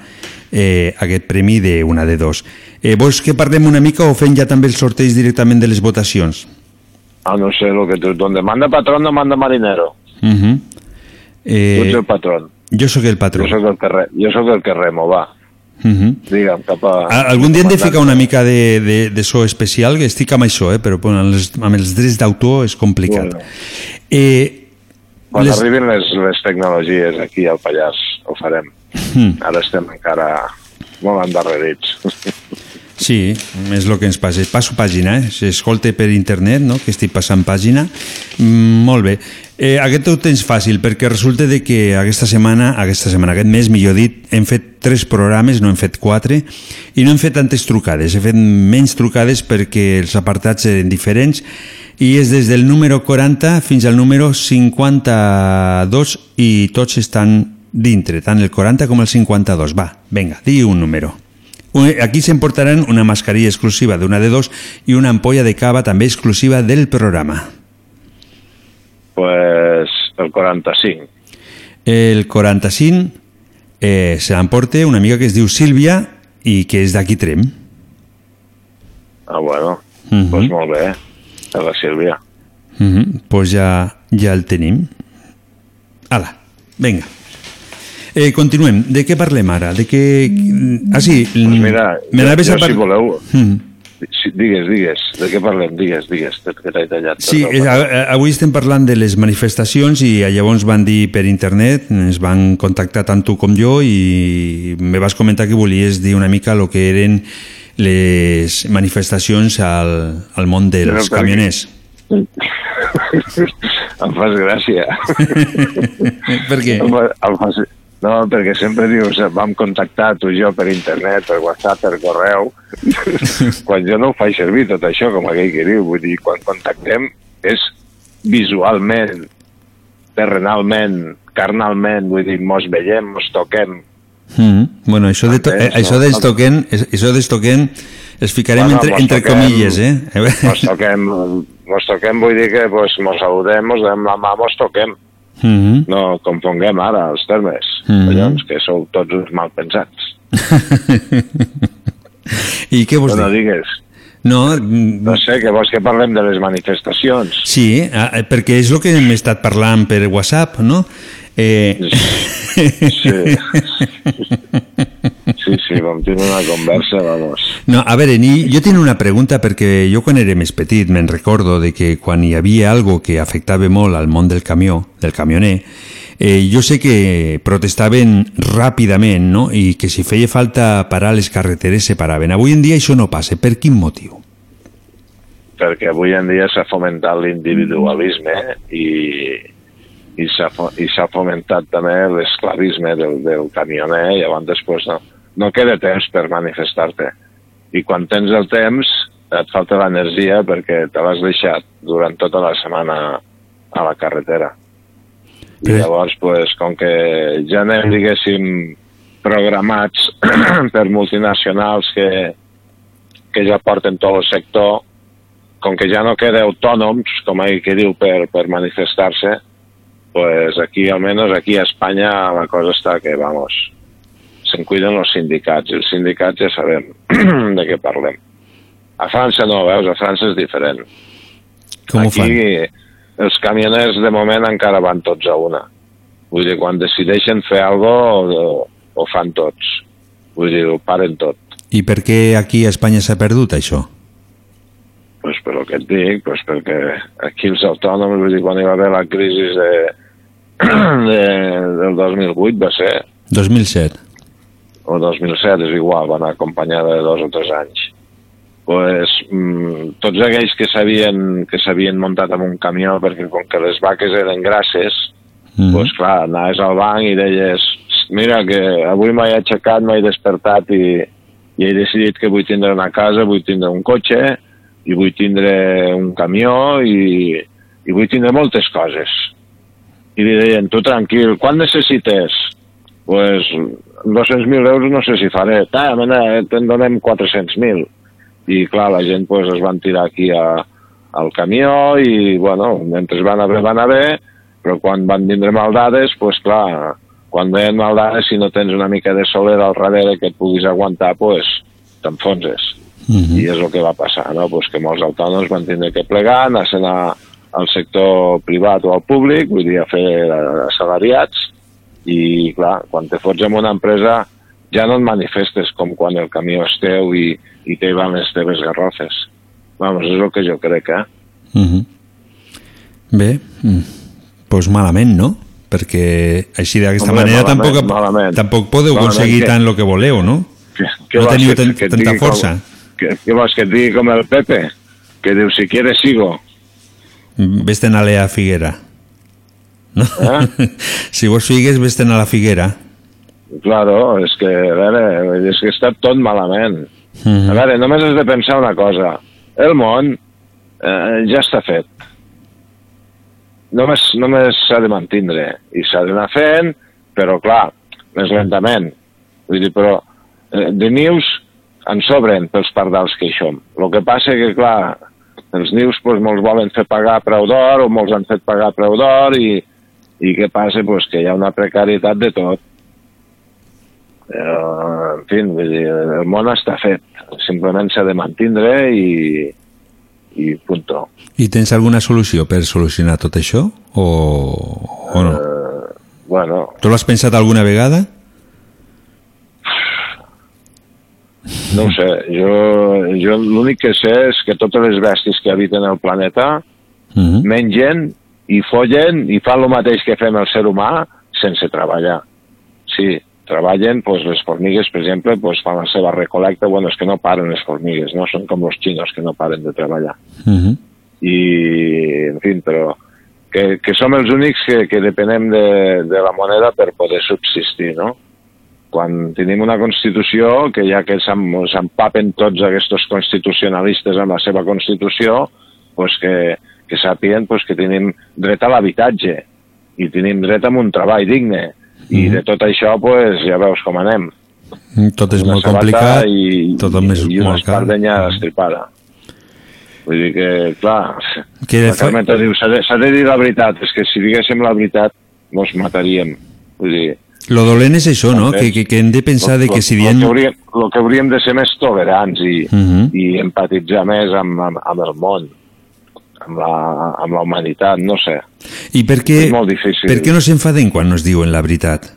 eh, aquest premi d'una de dos. Eh, vols que parlem una mica o fem ja també el sorteig directament de les votacions? Ah, no sé, lo que tu... Donde manda patrón no manda marinero. Uh -huh. Tu ets eh, el patrón. Jo sóc el patró. Jo sóc el que, re... jo sóc el que remo, va. Uh -huh. Digue'm, cap a... A- Algun dia hem de ficar una mica de, de, de so especial, que estic amb això, eh? però bueno, amb, els, amb els drets d'autor és complicat. Bueno. Eh, Quan les- arribin les, les tecnologies aquí al Pallars, ho farem. Mm. Ara estem encara molt endarrerits. [LAUGHS] Sí, és el que ens passa. Passo pàgina, eh? s'escolta per internet, no? que estic passant pàgina. Mm, molt bé. Eh, aquest ho tens fàcil, perquè resulta de que aquesta setmana, aquesta setmana, aquest mes, millor dit, hem fet tres programes, no hem fet quatre, i no hem fet tantes trucades. He fet menys trucades perquè els apartats eren diferents, i és des del número 40 fins al número 52, i tots estan dintre, tant el 40 com el 52. Va, vinga, digui un número. Aquí s'emportaran una mascarilla exclusiva d'una de dos i una ampolla de cava també exclusiva del programa. pues el 45. El 45 eh, se l'emporta una amiga que es diu Sílvia i que és d'aquí Trem. Ah, bueno, Mhm. pues molt bé. A la Sílvia. Uh -huh. pues ja, ja el tenim. Ala, vinga. Eh, continuem. De què parlem ara? De què... Ah, sí. Pues mira, me jo, jo, par- si voleu... Mm. Sí, digues, digues. De què parlem? Digues, digues. Que t'he tallat. Sí, eh, avui estem parlant de les manifestacions i llavors van dir per internet, ens van contactar tant tu com jo i me vas comentar que volies dir una mica el que eren les manifestacions al, al món dels Però per camioners. [LAUGHS] em fas gràcia. [LAUGHS] per què? Em fa- em fas... No, perquè sempre dius, vam contactar tu i jo per internet, per WhatsApp, per correu, [LAUGHS] quan jo no ho faig servir tot això, com aquell que diu, vull dir, quan contactem és visualment, terrenalment, carnalment, vull dir, mos veiem, mos toquem, Mm. Bueno, això, de to eh, això dels toquen, es- això dels toquen, els ficarem Bueno, entre, entre toquem- comilles, eh? mos toquem, mos toquem vull dir que pues, mos saludem, mos donem la mà, mos toquem. Mm No confonguem ara els termes, Mhm. collons, que sou tots uns malpensats. [LAUGHS] I què vols no dir? digues. No, No sé, que vols que parlem de les manifestacions. Sí, ah, eh, perquè és el que hem estat parlant per WhatsApp, no? Eh... Sí, [LAUGHS] [LAUGHS] sí, vam tenir una conversa, vamos. No, a veure, ni, jo tinc una pregunta perquè jo quan era més petit me'n recordo de que quan hi havia algo que afectava molt al món del camió, del camioner, eh, jo sé que protestaven ràpidament no? i que si feia falta parar les carreteres se paraven. Avui en dia això no passa. Per quin motiu? Perquè avui en dia s'ha fomentat l'individualisme i, i s'ha fomentat també l'esclavisme del, del camioner i llavors després no, no queda temps per manifestar-te. I quan tens el temps et falta l'energia perquè te l'has deixat durant tota la setmana a la carretera. I llavors, pues, com que ja anem, diguéssim, programats [CLEARS THROAT] per multinacionals que, que ja porten tot el sector, com que ja no queda autònoms, com ell que diu, per, per manifestar-se, pues aquí, almenys aquí a Espanya, la cosa està que, vamos, se'n cuiden els sindicats. Els sindicats ja sabem [CLEARS THROAT] de què parlem. A França no, veus? A França és diferent. Com ho fan? Aquí els camioners de moment encara van tots a una. Vull dir, quan decideixen fer alguna cosa, ho fan tots. Vull dir, ho paren tot. I per què aquí a Espanya s'ha perdut això? Pues per el que et dic, pues perquè aquí els autònoms, vull dir, quan hi va haver la crisi de, [CLEARS THROAT] de, del 2008 va ser, 2007. O 2007, és igual, va anar acompanyada de dos o tres anys. Pues, mm, tots aquells que s'havien que s'havien muntat en un camió perquè com que les vaques eren grasses, Mm. pues clar, anaves al banc i deies mira que avui m'he aixecat, m'he despertat i, i he decidit que vull tindre una casa, vull tindre un cotxe i vull tindre un camió i, i vull tindre moltes coses. I li deien, tu tranquil, quan necessites? Pues, amb 200.000 euros no sé si faré. Ta, mena, te'n donem 400.000. I clar, la gent pues, es van tirar aquí a, al camió i, bueno, mentre van a bé, van a bé, però quan van vindre maldades, pues clar, quan veien maldades, si no tens una mica de soler al darrere que et puguis aguantar, pues t'enfonses. I és el que va passar, no? pues que molts autònoms van tindre que plegar, anar-se'n al sector privat o al públic, vull dir, a fer eh, assalariats, i clar, quan te fots en una empresa ja no et manifestes com quan el camió és teu i, i te van les teves garrofes. Vamos, és el que jo crec, eh? Mhm. Bé, mm, doncs malament, no? Perquè així d'aquesta manera malament, tampoc, malament. tampoc podeu Malament, aconseguir què? tant el que voleu, no? Què, No vols teniu que- que tanta com- força. ¿Qué, qué vols que et digui com el Pepe? Que diu, si quieres sigo. Vés-te'n a la Figuera. No? Eh? [LAUGHS] si vos figues, vés-te'n a la Figuera. Claro, és que, a veure, és que està tot malament. Mhm. A veure, només has de pensar una cosa. El món eh, ja està fet. Només, només s'ha de mantindre i s'ha d'anar fent, però clar, més lentament. Vull dir, però eh, de nius en sobren pels pardals que hi som. El que passa que, clar, els nius pues, molts volen fer pagar preu d'or o molts han fet pagar preu d'or i, i què passa? Pues, que hi ha una precarietat de tot. Però, en fi, vull dir, el món està fet. Simplement s'ha de mantindre i, i punto. I tens alguna solució per solucionar tot això? O, o no? Bueno, Tu l'has pensat alguna vegada? no ho sé. Jo, jo l'únic que sé és que totes les bèsties que habiten el planeta Mhm. mengen i follen i fan el mateix que fem el ser humà sense treballar. Sí, treballen, pues, les formigues, per exemple, pues, fan la seva recolecta, bueno, és que no paren les formigues, no? Són com els xinos que no paren de treballar. Mhm. i, en fi, però que, que som els únics que, que depenem de, de la moneda per poder subsistir, no? Quan tenim una Constitució, que ja que s'em- s'empapen tots aquests constitucionalistes amb la seva Constitució, pues que, que sàpiguen pues, que tenim dret a l'habitatge i tenim dret a un treball digne. I de tot això, pues, ja veus com anem. Tot és Una molt complicat, i, tot i una molt car. espardenya estripada. Vull dir que, clar, Que la fa- Carmeta diu, s'ha de, de dir la veritat, és que si diguéssim la veritat mos mataríem. Vull dir, Lo dolent és això, no? Que, que, que hem de pensar de que si Lo dient... que, hauríem, lo que hauríem de ser més tolerants i, Mhm. i empatitzar més amb, amb, amb el món, amb la, amb la humanitat, no sé. I per què, És molt difícil. per què no s'enfaden quan nos diuen la veritat?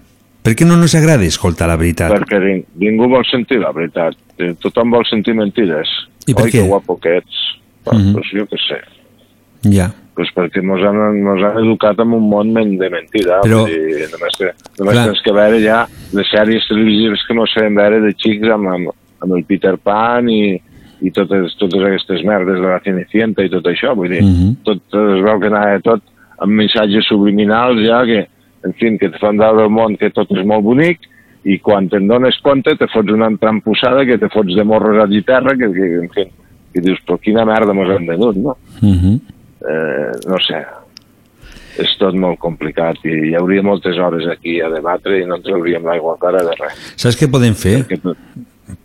Per què no nos agrada escoltar la veritat? Perquè ning- ningú vol sentir la veritat. Eh, Tothom vol sentir mentides. I per Oi, què? que guapo que ets. Pues, Mhm. pues jo què sé. Ja. Pues perquè mos han, mos han educat en un món de mentida. Però- dir, només te- només Clar. tens que veure ja les sèries televisives que mos feien veure de xics amb, amb, amb el Peter Pan i, i totes, totes aquestes merdes de la Cenicienta i tot això. Vull dir, Mhm. tot, tot es veu que anava tot amb missatges subliminals ja que, en fi, que et fan veure el món que tot és molt bonic i quan te'n dones compte te fots una entrampussada que te fots de morros a terra que, que, en fi, que dius, però quina merda mos han venut, no? Mhm. eh, no sé, és tot molt complicat i hi hauria moltes hores aquí a debatre i no ens trauríem l'aigua cara de res. Saps què podem fer? Tot-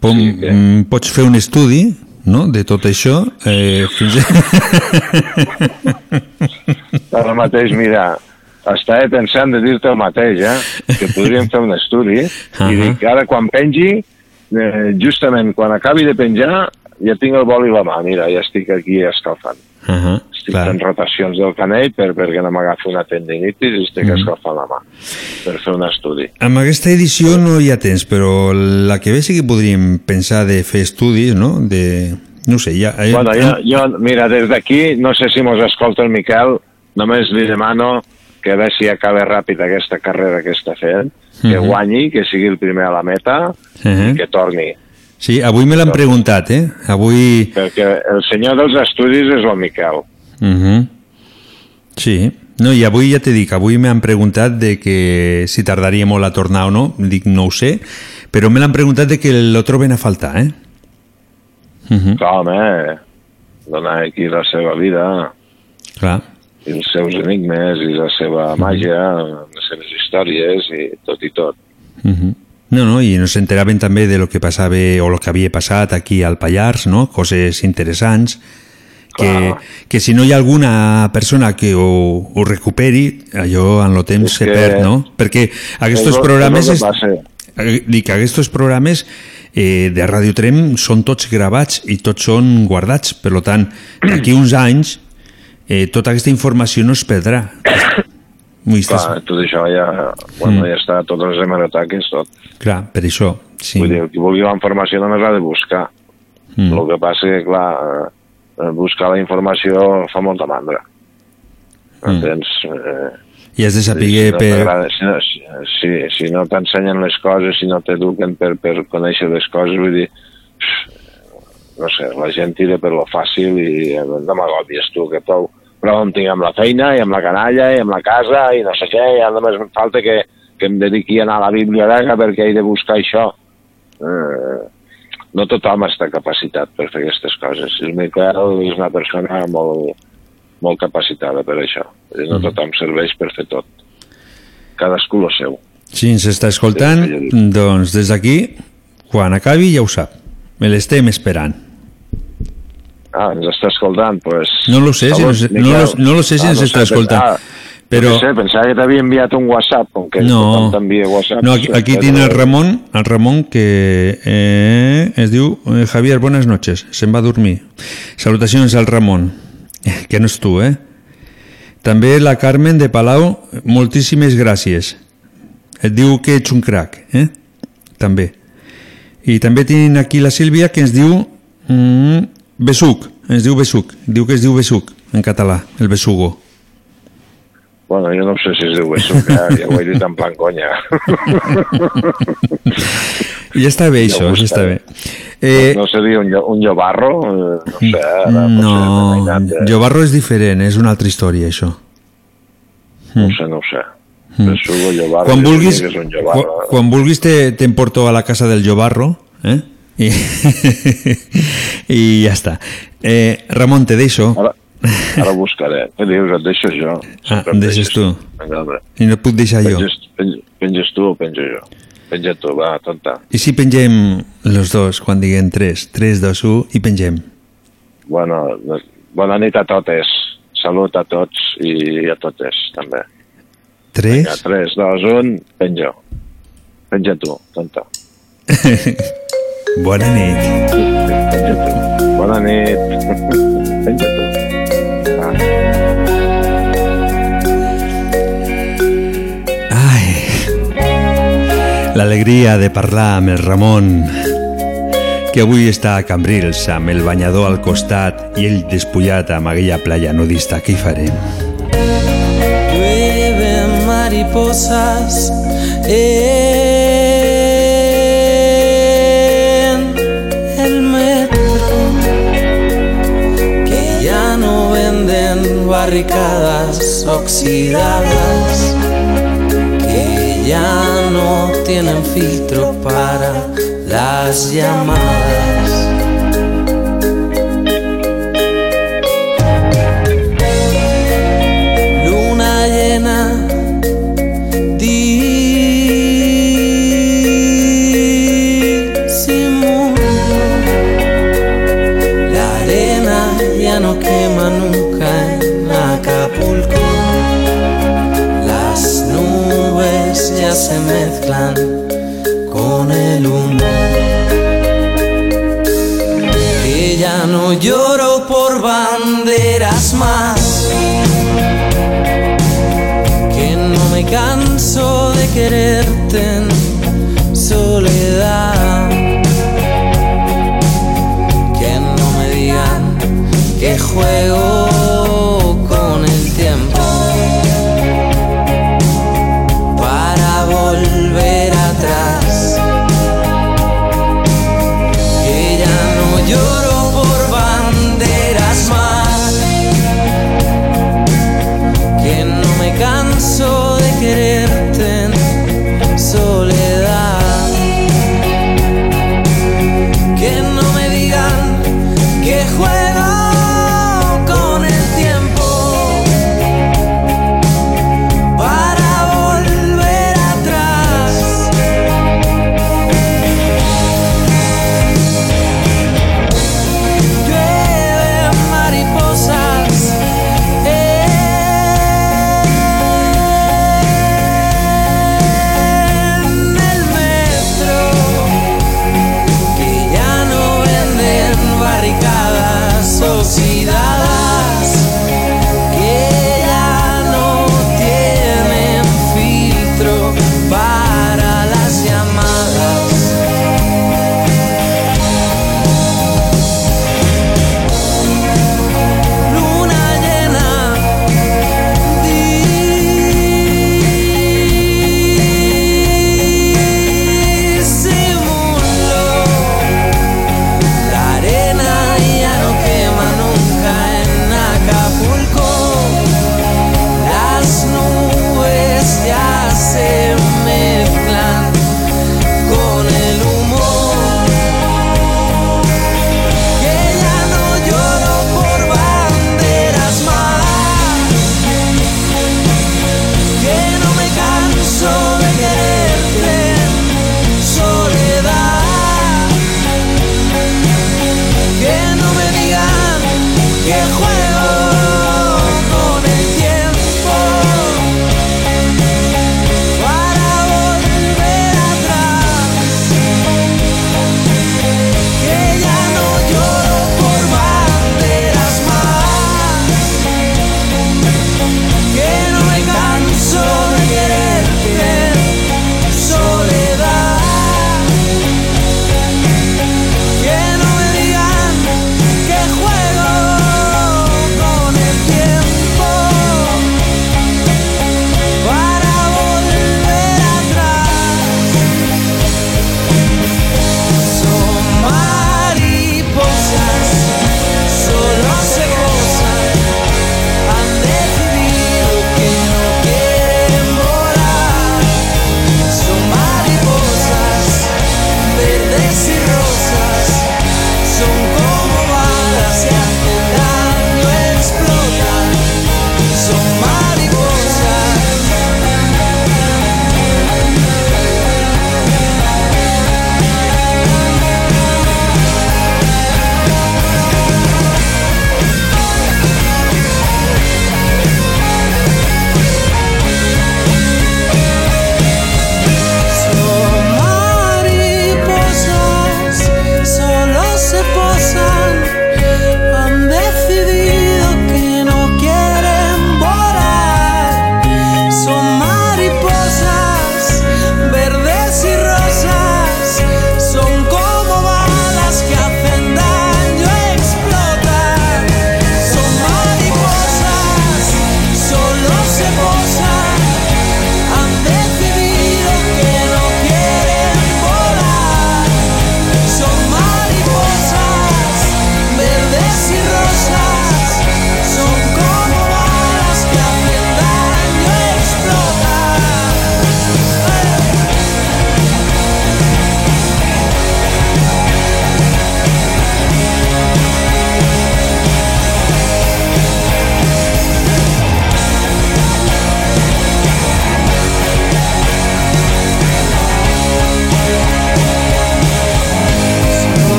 Pom, mm, pots fer un estudi no? de tot això eh, fins Ara mateix, mira, estava pensant de dir-te el mateix, eh? que podríem fer un estudi Ahà. i dic, ara quan pengi, eh, justament quan acabi de penjar, ja tinc el bol i la mà, mira, ja estic aquí escalfant. uh -huh, Estic fent rotacions del canell per, perquè no m'agafi una tendinitis i estic Mhm. escalfant la mà per fer un estudi. Amb aquesta edició no hi ha temps, però la que ve sí que podríem pensar de fer estudis, no? De, no sé, ja... eh, Bueno, jo, jo mira, des d'aquí, no sé si mos escolta el Miquel, només li demano que a veure si acaba ràpid aquesta carrera que està fent, que Mhm. guanyi, que sigui el primer a la meta Uh i que torni. Sí, avui me l'han preguntat, eh? Avui... Perquè el senyor dels estudis és el Miquel. Uh -huh. Sí. No, i avui ja t'he dit, avui m'han preguntat de que si tardaria molt a tornar o no, dic no ho sé, però me l'han preguntat de que lo troben a faltar, eh? Uh -huh. Clar, home, donar aquí la seva vida Clar. i els seus enigmes i la seva màgia, les seves històries i tot i tot. Mhm. No, no, i nos enteraven també de lo que passava o lo que havia passat aquí al Pallars, no? Coses interessants que, Clar. que si no hi ha alguna persona que ho, ho recuperi, allò en lo temps És se que- perd, no? Perquè aquests programes... és que. Eh, Dic, aquests programes eh, de Radio Trem són tots gravats i tots són guardats. Per tant, d'aquí uns anys eh, tota aquesta informació no es perdrà. [COUGHS] Clar, tot això ja, bueno, Mm. ja està, totes les hemeroteques, tot. Clar, per això, sí. Vull dir, qui vulgui la informació només l'ha de buscar. Mm. El que passa que, clar, eh, buscar la informació fa molta mandra. Mm. Entens? Eh, I has de saber si no per... si, no, si, si, si no t'ensenyen les coses, si no t'eduquen per, per conèixer les coses, vull dir, no sé, la gent tira per lo fàcil i eh, no m'agobies tu, que prou, prou em tinc amb la feina i amb la canalla i amb la casa i no sé què, i només falta que, que em dediqui a anar a la biblioteca perquè he de buscar això. Eh, no tothom està capacitat per fer aquestes coses. El Miquel és una persona molt, molt capacitada per això. No tothom serveix per fer tot. Cadascú lo seu. Si ens està escoltant, doncs des d'aquí, quan acabi ja ho sap. Me l'estem esperant. Ah, ens està escoltant, pues... No lo sé, si nos- no Miquel. lo- no lo sé si ens està pen- escoltant, Ah, però- No sé, pensava que t'havia enviat un WhatsApp, com que No, t'envia WhatsApp. no aquí, aquí tiene el Ramon, el Ramon que eh, es diu eh, Javier, buenas noches, se'n va a dormir. Salutacions al Ramon, [LAUGHS] que no és tu, eh? També la Carmen de Palau, moltíssimes gràcies. Et diu que ets un crac, eh? També. I també tenim aquí la Sílvia que ens diu mm, Besuc, ens diu Besuc, diu que es diu Besuc en català, el Besugo. Bueno, jo no sé si es diu que ja, ja ho he dit en plan conya. Ja està bé això, ja està bé. Eh... Eh, No seria un, un llobarro? Eh, No sé, ara, no, Jovarro és diferent, és una altra història, això. no ho sé, no sé. Mm. Besugo, llobarro, Quan vulguis, quan, llobarro. quan vulguis te- t'emporto a la casa del Jovarro, eh? I, [LAUGHS] i ja està. Eh, Ramon, te deixo. Ara, ara buscaré. Què dius? Et deixo jo. Ah, em deixes tu. Vinga. I no et puc deixar jo. Penges, penges, penges tu o penjo jo? Penja tu, va, tonta. I si pengem los dos quan diguem 3, 3, 2, 1 i pengem. Bueno, bona nit a totes. Salut a tots i a totes, també. 3? Vinga, 3, 2, 1, penjo. Penja tu, tonta. [LAUGHS] Bona nit. Bona nit. penja tu. Va. L'alegria de parlar amb el Ramon, que avui està a Cambrils amb el banyador al costat i ell despullat amb aquella playa nudista. Què hi farem? Llueven mariposas en barricadas oxidadas que ya no tienen filtro para las llamadas con el humo que ya no lloro por banderas más que no me canso de quererte en soledad. Que no me digan que juego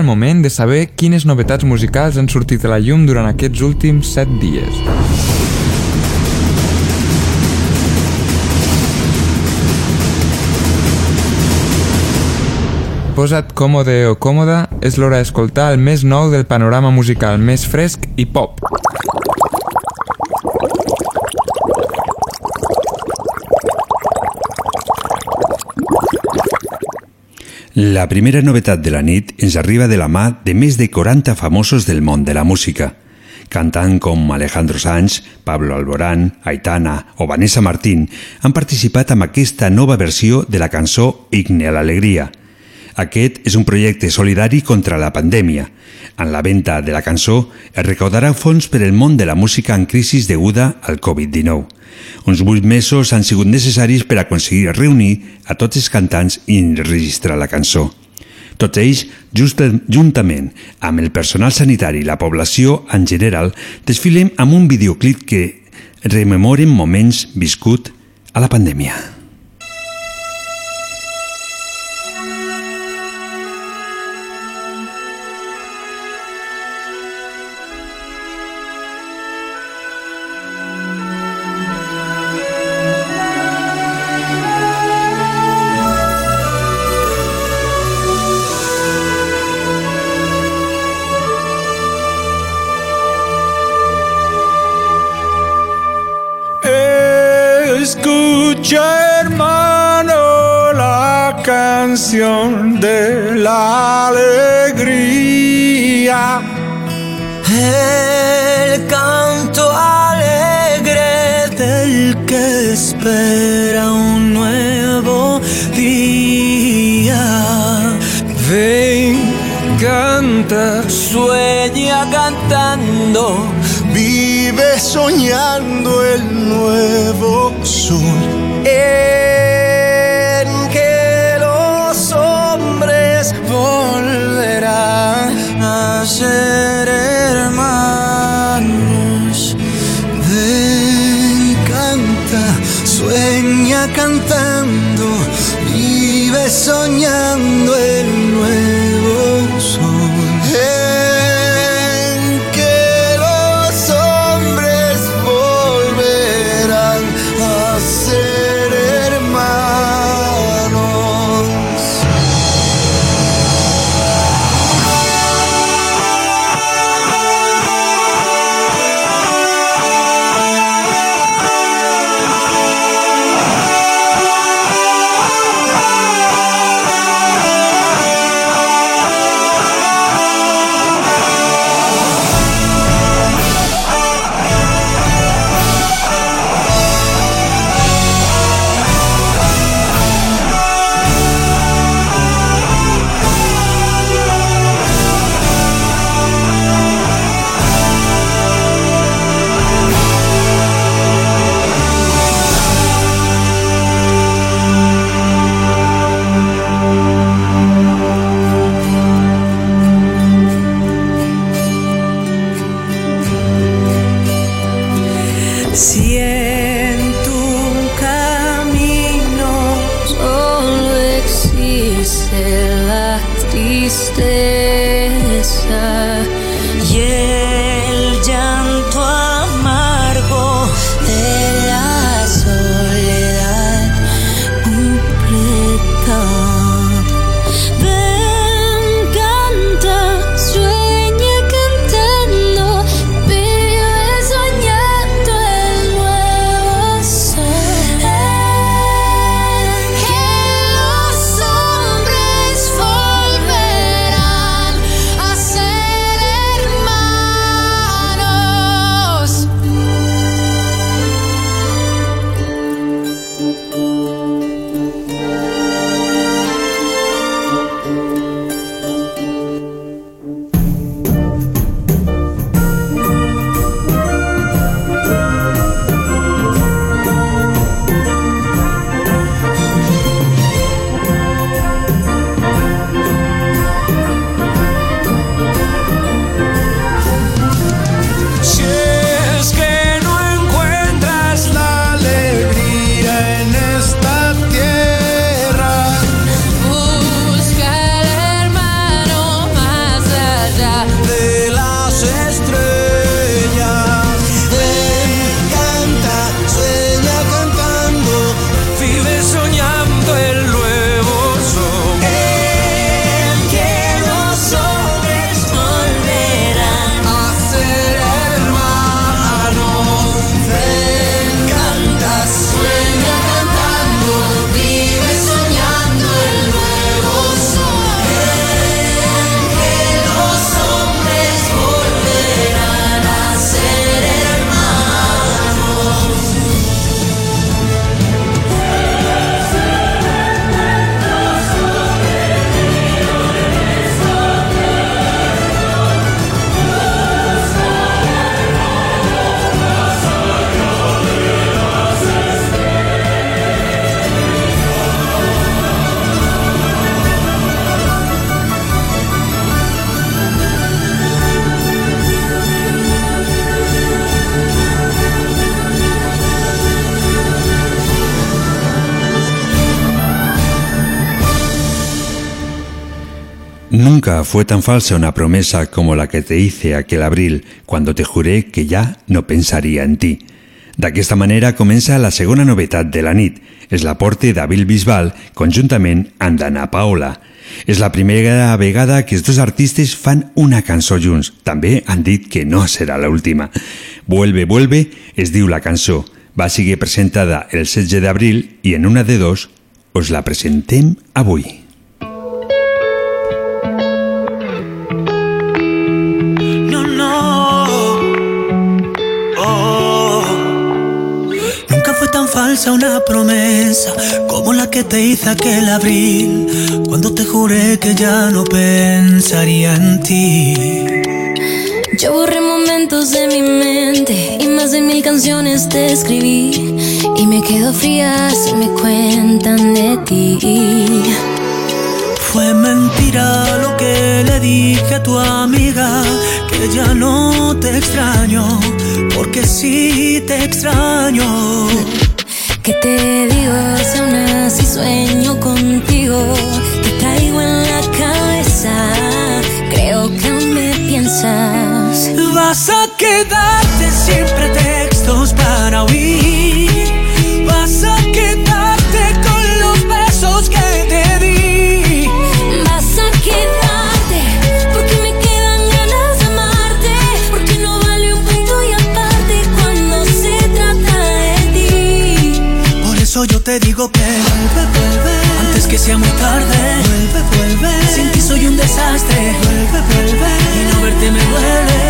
el moment de saber quines novetats musicals han sortit a la llum durant aquests últims 7 dies. Posa't còmode o còmoda, és l'hora d'escoltar el més nou del panorama musical més fresc i pop. La primera novetat de la nit ens arriba de la mà de més de 40 famosos del món de la música. Cantant com Alejandro Sanz, Pablo Alborán, Aitana o Vanessa Martín han participat amb aquesta nova versió de la cançó Igne a l'alegria. Aquest és un projecte solidari contra la pandèmia. En la venda de la cançó es recaudarà fons per el món de la música en crisi deguda al Covid-19. Uns vuit mesos han sigut necessaris per aconseguir reunir a tots els cantants i enregistrar la cançó. Tots ells, just, juntament amb el personal sanitari i la població en general, desfilem amb un videoclip que rememoren moments viscut a la pandèmia. El canto alegre del que espera un nuevo día. Ven, canta, Sueña cantando, vive soñando el nuevo sognando Nunca fue tan falsa una promesa como la que te hice aquel abril cuando te juré que ya no pensaria en ti. D'aquesta manera comença la segona novetat de la nit. És l'aporte d'Abil Bisbal conjuntament amb d'Anna Paola. És la primera vegada que els dos artistes fan una cançó junts. També han dit que no serà l'última. Vuelve, vuelve es diu la cançó. Va seguir presentada el 16 d'abril i en una de dos us la presentem avui. Falsa una promesa como la que te hice aquel abril, cuando te juré que ya no pensaría en ti. Yo borré momentos de mi mente y más de mil canciones te escribí y me quedo fría si me cuentan de ti. Fue mentira lo que le dije a tu amiga, que ya no te extraño, porque sí te extraño. ¿Qué te digo? Si aún así sueño contigo, te traigo en la cabeza. Creo que aún me piensas. Vas a quedarte sin pretextos para huir. Sea muy tarde. Vuelve, vuelve. Sin ti soy un desastre. Vuelve, vuelve. Y no verte me duele.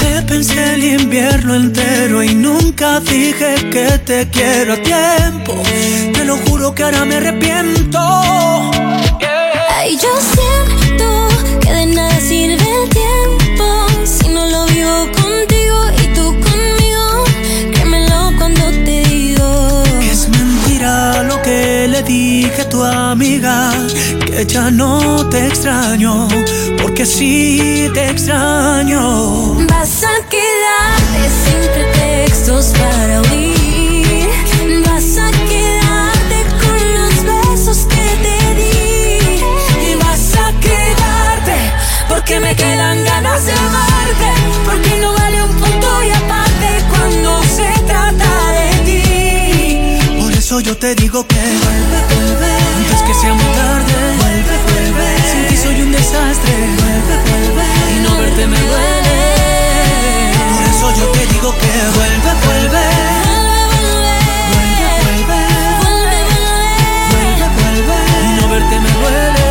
Te pensé el invierno entero y nunca dije que te quiero a tiempo. Te lo juro que ahora me arrepiento. Ay, yo siento que de nada sirve amiga, que ya no te extraño, porque sí te extraño. Vas a quedarte sin pretextos para huir. Vas a quedarte con los besos que te di. Y vas a quedarte Porque me quedan ganas de amarte. Yo te digo que vuelve, vuelve. Antes que sea muy tarde, vuelve, vuelve. Sin ti soy un desastre, vuelve, vuelve. Y no verte me duele. Por eso yo te digo que vuelve, vuelve. Vuelve, vuelve. Vuelve, vuelve. Y no verte me duele.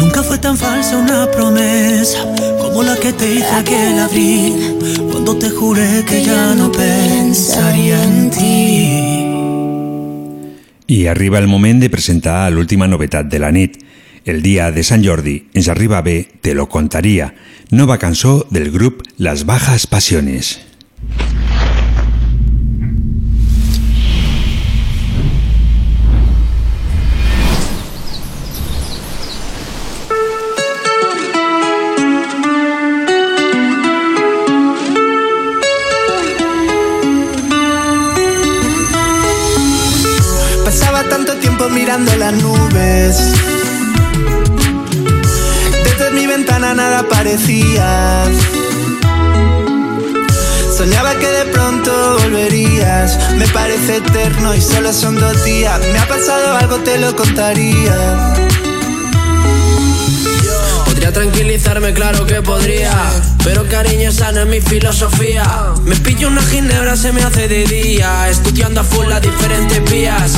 Nunca fue tan falsa una promesa como la que te hice aquel abril. Cuando te juré que ya no pensaría en ti. I arriba el moment de presentar l'última novetat de la nit. El dia de Sant Jordi ens arriba bé Te lo contaria, nova cançó del grup Las Bajas Pasiones. Mirando las nubes. Desde mi ventana nada parecía. Soñaba que de pronto volverías. Me parece eterno y solo son dos días. Me ha pasado algo, te lo contaría. Podría tranquilizarme, claro que podría. Pero cariño, esa no es mi filosofía. Me pillo una ginebra, se me hace de día. Estudiando a full las diferentes vías.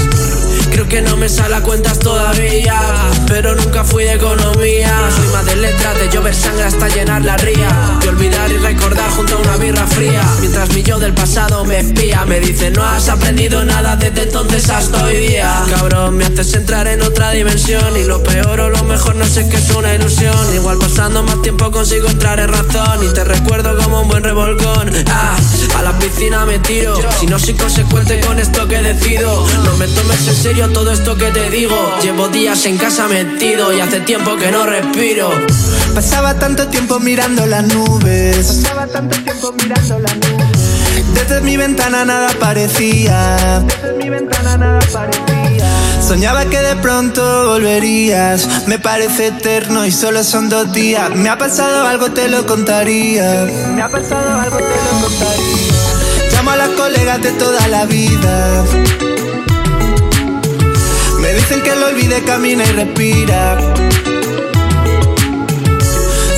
Creo que no me sale a cuentas todavía. Pero nunca fui de economía. Soy más de letras, de llover sangre hasta llenar la ría. De olvidar y recordar junto a una birra fría. Mientras mi yo del pasado me espía. Me dice, no has aprendido nada desde entonces hasta hoy día. Cabrón, me haces entrar en otra dimensión. Y lo peor o lo mejor no sé qué es una ilusión. Igual pasando más tiempo consigo entrar en razón. Y te recuerdo como un buen revolcón. Ah, a la piscina me tiro. Si no soy consecuente con esto que decido. No me tomes en serio todo esto que te digo. Llevo días en casa metido y hace tiempo que no respiro. Pasaba tanto tiempo mirando las nubes. Pasaba tanto tiempo mirando las nubes. Desde mi ventana nada parecía. Desde mi ventana nada parecía. Soñaba que de pronto volverías. Me parece eterno y solo son dos días. Me ha pasado algo, te lo contaría. Me ha pasado algo, te lo contaría. Llamo a las colegas de toda la vida. Me dicen que lo olvide, camina y respira.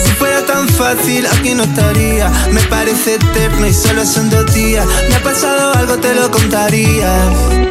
Si fuera tan fácil, aquí no estaría. Me parece eterno y solo son dos días. Me ha pasado algo, te lo contaría.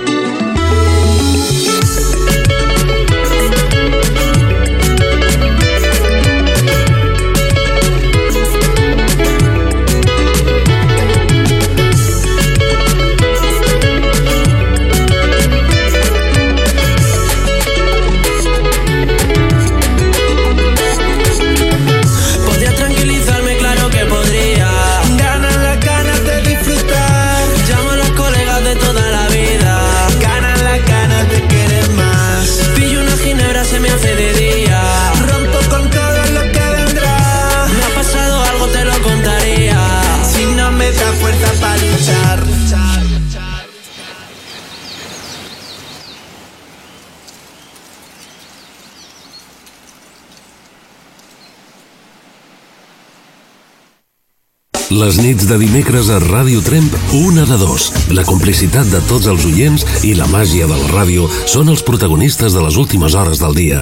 Les nits de dimecres a Ràdio Tremp, una de dos. La complicitat de tots els oients i la màgia de la ràdio són els protagonistes de les últimes hores del dia.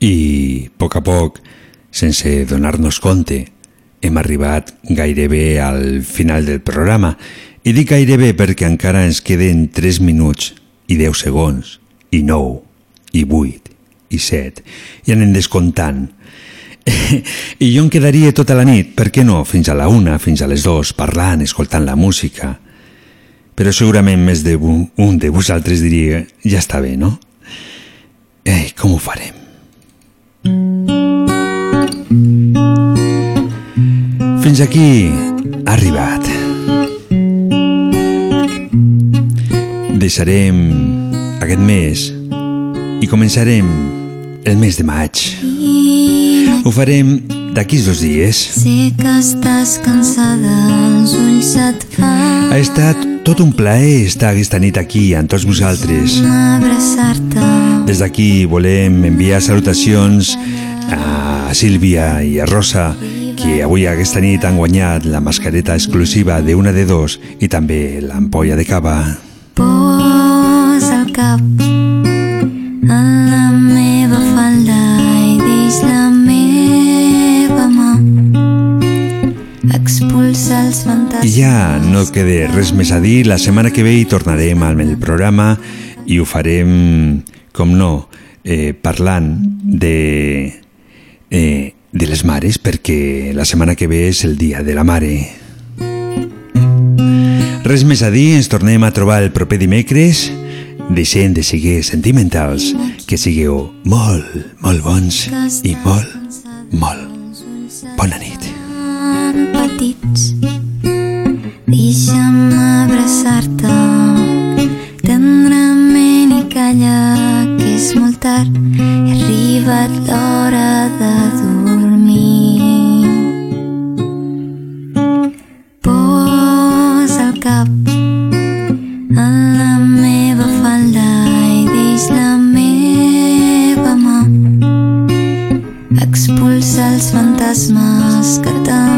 I, a poc a poc, sense donar-nos compte, hem arribat gairebé al final del programa. I dic gairebé perquè encara ens queden 3 minuts i 10 segons, i 9, i 8, i 7, i anem descomptant. [LAUGHS] I jo em quedaria tota la nit, per què no, fins a la una, fins a les dues, parlant, escoltant la música. Però segurament més de un, un de vosaltres diria, ja està bé, no? Ei, com ho farem? Fins aquí ha arribat. Deixarem aquest mes i començarem el mes de maig. Ho farem d'aquí dos dies. Sé que estàs cansada, els ulls et fan Ha estat tot un plaer estar aquesta nit aquí amb tots vosaltres. Des d'aquí volem enviar salutacions a Sílvia i a Rosa, que avui aquesta nit han guanyat la mascareta exclusiva de una de dos i també l'ampolla de cava. Posa ja no queda res més a dir, la setmana que ve hi tornarem amb el programa i ho farem, com no, eh, parlant de, eh, de les mares, perquè la setmana que ve és el dia de la mare. Res més a dir, ens tornem a trobar el proper dimecres. Deixem de seguir sentimentals, que sigueu molt, molt bons i molt, molt bona nit. petits. Deixa'm abraçar-te tendrament i calla que és molt tard. He arribat l'hora de dormir. Posa el cap en la meva falda i deix la meva mà expulsa els fantasmes que t'amoïnen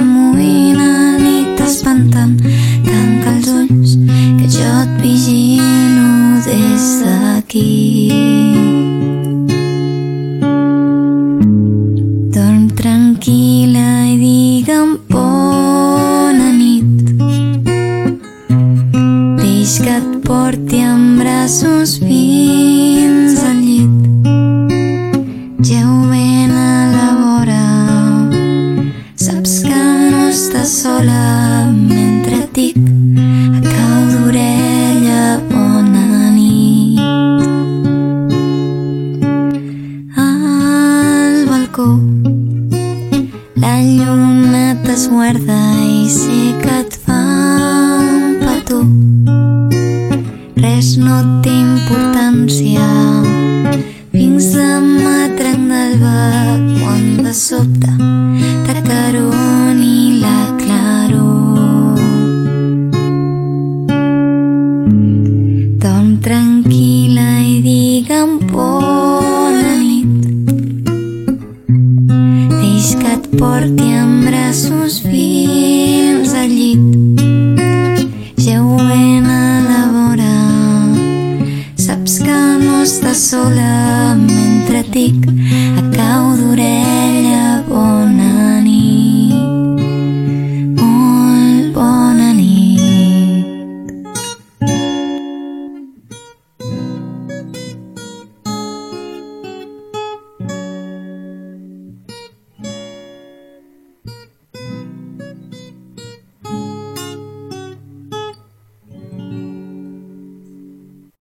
braços fins al llit. Geu ben a la vora Saps que no estàs sola